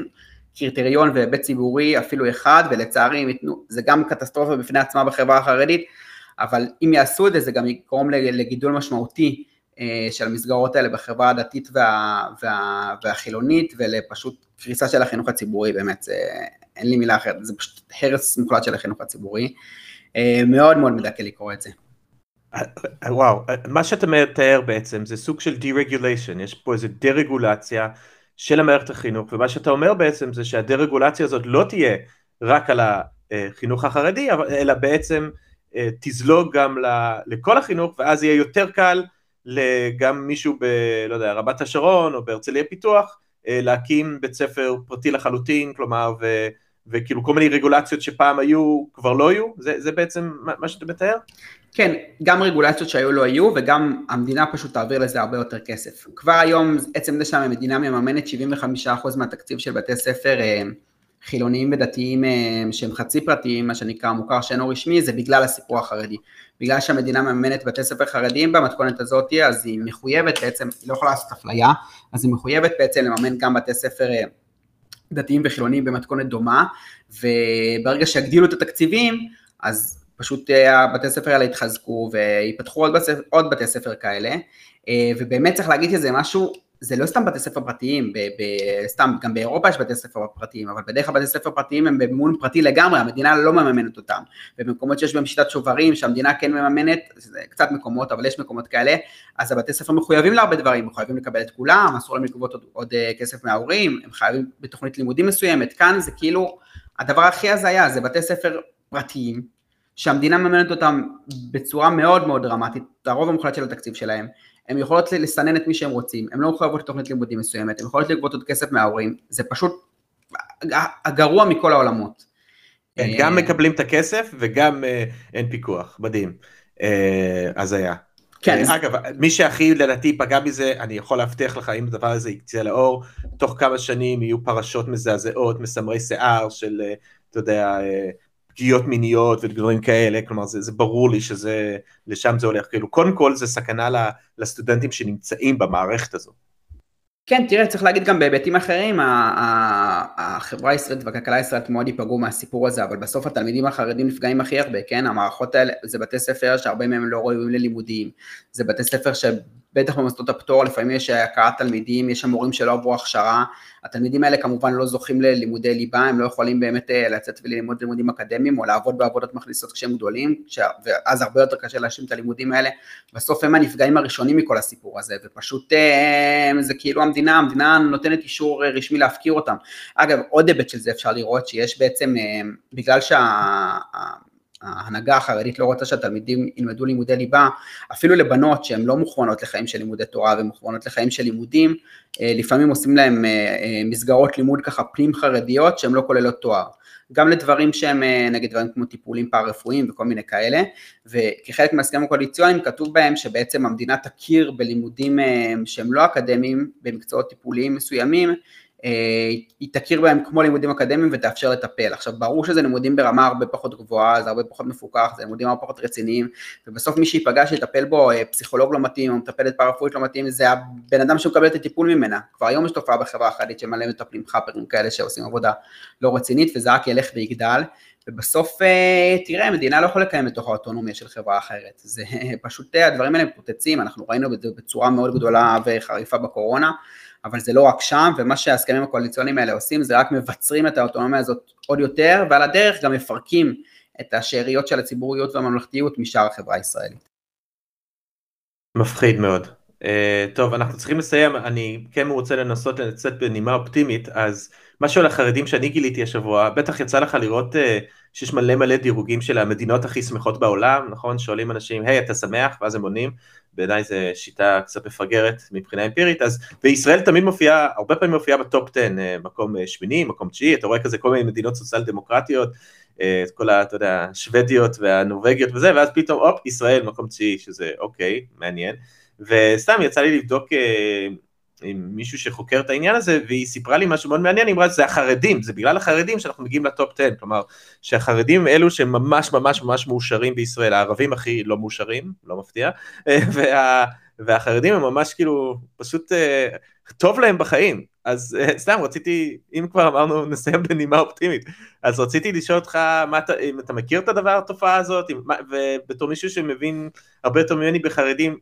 קריטריון והיבט ציבורי אפילו אחד, ולצערי זה גם קטסטרופה בפני עצמה בחברה החרדית, אבל אם יעשו את זה, זה גם יגרום לגידול משמעותי אה, של המסגרות האלה בחברה הדתית וה, וה, והחילונית, ולפשוט קריסה של החינוך הציבורי, באמת, זה, אין לי מילה אחרת, זה פשוט הרס מוחלט של החינוך הציבורי. אה, מאוד מאוד מדכא לקרוא את זה. וואו, מה שאתה מתאר בעצם זה סוג של de-regulation, יש פה איזה דה-רגולציה של המערכת החינוך, ומה שאתה אומר בעצם זה שהדה-רגולציה הזאת לא תהיה רק על החינוך החרדי, אלא בעצם אה, תזלוג גם לכל החינוך, ואז יהיה יותר קל גם מישהו ב... לא יודע, רבת השרון או בהרצליה פיתוח, אה, להקים בית ספר פרטי לחלוטין, כלומר, ו... וכאילו כל מיני רגולציות שפעם היו, כבר לא היו? זה, זה בעצם מה שאתה מתאר? כן, גם רגולציות שהיו לא היו, וגם המדינה פשוט תעביר לזה הרבה יותר כסף. כבר היום, עצם זה שהמדינה מממנת 75% מהתקציב של בתי ספר אה, חילוניים ודתיים אה, שהם חצי פרטיים, מה שנקרא מוכר שאינו רשמי, זה בגלל הסיפור החרדי. בגלל שהמדינה מממנת בתי ספר חרדיים במתכונת הזאת, אז היא מחויבת בעצם, היא לא יכולה לעשות אפליה, אז היא מחויבת בעצם לממן גם בתי ספר אה, דתיים וחילוניים במתכונת דומה, וברגע שיגדילו את התקציבים, אז פשוט אה, הבתי ספר האלה יתחזקו ויפתחו עוד, בספר, עוד בתי ספר כאלה, ובאמת צריך להגיד שזה משהו זה לא סתם בתי ספר פרטיים, ב, ב, סתם, גם באירופה יש בתי ספר פרטיים, אבל בדרך כלל בתי ספר פרטיים הם במימון פרטי לגמרי, המדינה לא מממנת אותם. ובמקומות שיש בהם שיטת שוברים, שהמדינה כן מממנת, זה קצת מקומות, אבל יש מקומות כאלה, אז הבתי ספר מחויבים להרבה דברים, מחויבים לקבל את כולם, אסור להם לגבות עוד, עוד אה, כסף מההורים, הם חייבים בתוכנית לימודים מסוימת, כאן זה כאילו, הדבר הכי הזיה זה בתי ספר פרטיים, שהמדינה מממנת אותם בצורה מאוד מאוד דרמטית, הרוב המוחלט של התקציב שלהם, הן יכולות לסנן את מי שהם רוצים, הן לא מחויבות לתוכנית לימודים מסוימת, הן יכולות לגבות עוד כסף מההורים, זה פשוט הגרוע מכל העולמות. כן, גם מקבלים את הכסף וגם אין פיקוח, מדהים. אז היה. כן. אגב, מי שהכי לדעתי פגע מזה, אני יכול להבטיח לך אם הדבר הזה יצא לאור, תוך כמה שנים יהיו פרשות מזעזעות, מסמרי שיער של, אתה יודע, פגיעות מיניות ודברים כאלה, כלומר זה, זה ברור לי שזה, לשם זה הולך, כאילו קודם כל זה סכנה לסטודנטים שנמצאים במערכת הזו. כן, תראה, צריך להגיד גם בהיבטים אחרים, החברה הישראלית והכלכלה הישראלית מאוד ייפגעו מהסיפור הזה, אבל בסוף התלמידים החרדים נפגעים הכי הרבה, כן? המערכות האלה, זה בתי ספר שהרבה מהם לא ראויים ללימודים, זה בתי ספר ש... בטח במוסדות הפטור, לפעמים יש הכרת תלמידים, יש שם מורים שלא עברו הכשרה, התלמידים האלה כמובן לא זוכים ללימודי ליבה, הם לא יכולים באמת אה, לצאת וללמוד לימודים אקדמיים או לעבוד בעבודות מכניסות כשהם גדולים, ש... ואז הרבה יותר קשה להשלים את הלימודים האלה, בסוף הם הנפגעים הראשונים מכל הסיפור הזה, ופשוט אה, זה כאילו המדינה, המדינה נותנת אישור רשמי להפקיר אותם. אגב, עוד היבט של זה אפשר לראות שיש בעצם, אה, בגלל שה... ההנהגה החרדית לא רוצה שהתלמידים ילמדו לימודי ליבה, אפילו לבנות שהן לא מוכוונות לחיים של לימודי תורה ומוכוונות לחיים של לימודים, אה, לפעמים עושים להם אה, אה, מסגרות לימוד ככה פנים חרדיות שהן לא כוללות תואר. גם לדברים שהם נגיד דברים כמו טיפולים פארה-רפואיים וכל מיני כאלה, וכחלק מההסכמים הקואליציוניים כתוב בהם שבעצם המדינה תכיר בלימודים שהם לא אקדמיים במקצועות טיפוליים מסוימים, היא תכיר בהם כמו לימודים אקדמיים ותאפשר לטפל. עכשיו ברור שזה לימודים ברמה הרבה פחות גבוהה, זה הרבה פחות מפוקח, זה לימודים הרבה פחות רציניים, ובסוף מי שיפגע שיטפל בו אה, פסיכולוג לא מתאים או מטפלת פארה-רפואית לא מתאים, זה הבן אדם שמקבל את הטיפול ממנה. כבר היום יש תופעה בחברה החרדית שמלא מטפלים חאפרים כאלה שעושים עבודה לא רצינית, וזה רק ילך ויגדל. ובסוף אה, תראה, המדינה לא יכולה לקיים בתוך האוטונומיה של חברה אחרת, זה פשוט הדברים האלה מפוצצים, אנחנו ראינו את זה בצורה מאוד גדולה וחריפה בקורונה, אבל זה לא רק שם, ומה שההסכמים הקואליציוניים האלה עושים זה רק מבצרים את האוטונומיה הזאת עוד יותר, ועל הדרך גם מפרקים את השאריות של הציבוריות והממלכתיות משאר החברה הישראלית. מפחיד מאוד. Uh, טוב, אנחנו צריכים לסיים, אני כן רוצה לנסות לצאת בנימה אופטימית, אז משהו על החרדים שאני גיליתי השבוע, בטח יצא לך לראות uh, שיש מלא מלא דירוגים של המדינות הכי שמחות בעולם, נכון? שואלים אנשים, היי, hey, אתה שמח? ואז הם עונים, בעיניי זו שיטה קצת מפגרת מבחינה אמפירית, אז וישראל תמיד מופיעה, הרבה פעמים מופיעה בטופ 10, אה, מקום אה, שמיני, מקום תשיעי, אתה רואה כזה כל מיני מדינות סוציאל דמוקרטיות, אה, את כל ה, אתה יודע, השוודיות והנורבגיות וזה, ואז פתאום, הופ, ישראל מקום תשיעי, שזה אוקיי, מעניין, וסתם יצא לי לבדוק עם מישהו שחוקר את העניין הזה, והיא סיפרה לי משהו מאוד מעניין, היא אמרה שזה החרדים, זה בגלל החרדים שאנחנו מגיעים לטופ 10, כלומר, שהחרדים הם אלו שממש ממש ממש מאושרים בישראל, הערבים הכי לא מאושרים, לא מפתיע, וה, והחרדים הם ממש כאילו, פשוט uh, טוב להם בחיים, אז uh, סתם רציתי, אם כבר אמרנו נסיים בנימה אופטימית, אז רציתי לשאול אותך, מה אתה, אם אתה מכיר את הדבר, התופעה הזאת, ובתור מישהו שמבין הרבה יותר ממני בחרדים,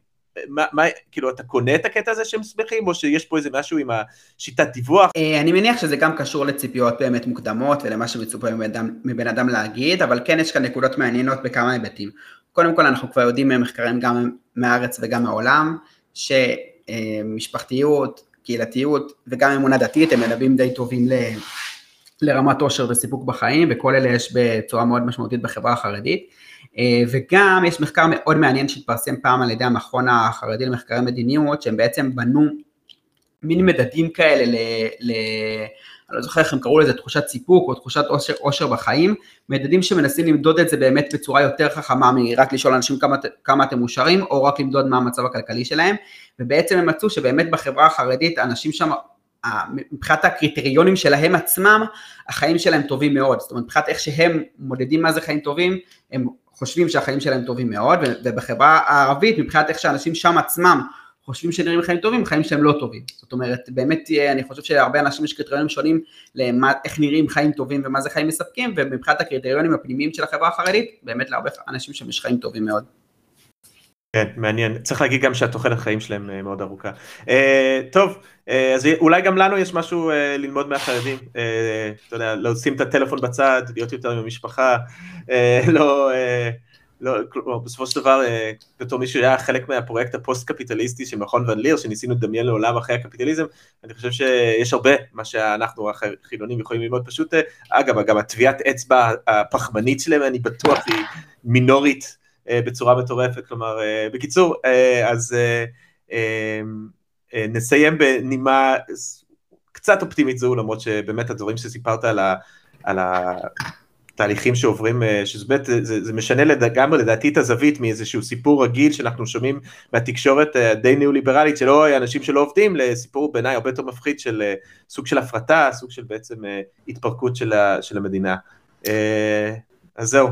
מה, מה, כאילו, אתה קונה את הקטע הזה שהם שמחים, או שיש פה איזה משהו עם השיטת דיווח? אה, אני מניח שזה גם קשור לציפיות באמת מוקדמות ולמה שמצופה מבן אדם, להגיד, אבל כן יש כאן נקודות מעניינות בכמה היבטים. קודם כל אנחנו כבר יודעים ממחקרים גם מהארץ וגם מהעולם, שמשפחתיות, קהילתיות וגם אמונה דתית הם מלווים די טובים ל... לרמת עושר וסיפוק בחיים, וכל אלה יש בצורה מאוד משמעותית בחברה החרדית. אה, וגם יש מחקר מאוד מעניין שהתפרסם פעם על ידי המכון החרדי למחקרי מדיניות, שהם בעצם בנו מין מדדים כאלה ל... ל אני לא זוכר איך הם קראו לזה, תחושת סיפוק או תחושת אושר, אושר בחיים, מדדים שמנסים למדוד את זה באמת בצורה יותר חכמה מרק לשאול אנשים כמה, כמה אתם מאושרים, או רק למדוד מה המצב הכלכלי שלהם, ובעצם הם מצאו שבאמת בחברה החרדית אנשים שם מבחינת הקריטריונים שלהם עצמם, החיים שלהם טובים מאוד, זאת אומרת מבחינת איך שהם מודדים מה זה חיים טובים, הם חושבים שהחיים שלהם טובים מאוד, ובחברה הערבית, מבחינת איך שאנשים שם עצמם חושבים שנראים חיים טובים, חיים שהם לא טובים. זאת אומרת, באמת, אני חושב שהרבה אנשים יש קריטריונים שונים לאיך נראים חיים טובים ומה זה חיים מספקים, ומבחינת הקריטריונים הפנימיים של החברה החרדית, באמת להרבה אנשים שם יש חיים טובים מאוד. כן, מעניין. צריך להגיד גם שהתוחלת חיים שלהם אה, מאוד ארוכה. Uh, טוב, uh, אז אולי גם לנו יש משהו ללמוד מהחרדים. אתה יודע, לשים את הטלפון בצד, להיות יותר עם המשפחה, לא... לא, כלומר, בסופו של דבר, בתור מי שהיה חלק מהפרויקט הפוסט-קפיטליסטי של מכון ון ליר, שניסינו לדמיין לעולם אחרי הקפיטליזם, אני חושב שיש הרבה מה שאנחנו החילונים יכולים ללמוד פשוט, אגב, גם הטביעת אצבע הפחמנית שלהם, אני בטוח היא מינורית אה, בצורה מטורפת, כלומר, אה, בקיצור, אה, אז נסיים בנימה קצת אופטימית זו, למרות שבאמת הדברים שסיפרת על, ה, על תהליכים שעוברים, אה, באמת, זה, זה משנה לגמרי לדעתי את הזווית מאיזשהו סיפור רגיל שאנחנו שומעים מהתקשורת די ניאו-ליברלית של אוי, אנשים שלא עובדים, לסיפור בעיניי הרבה יותר מפחיד של סוג של הפרטה, סוג של בעצם התפרקות של, ה, של המדינה. אז זהו,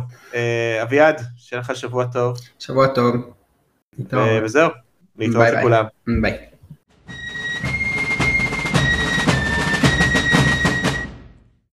אביעד, שיהיה לך שבוע טוב. שבוע טוב. וזהו, להתראות לכולם. ביי.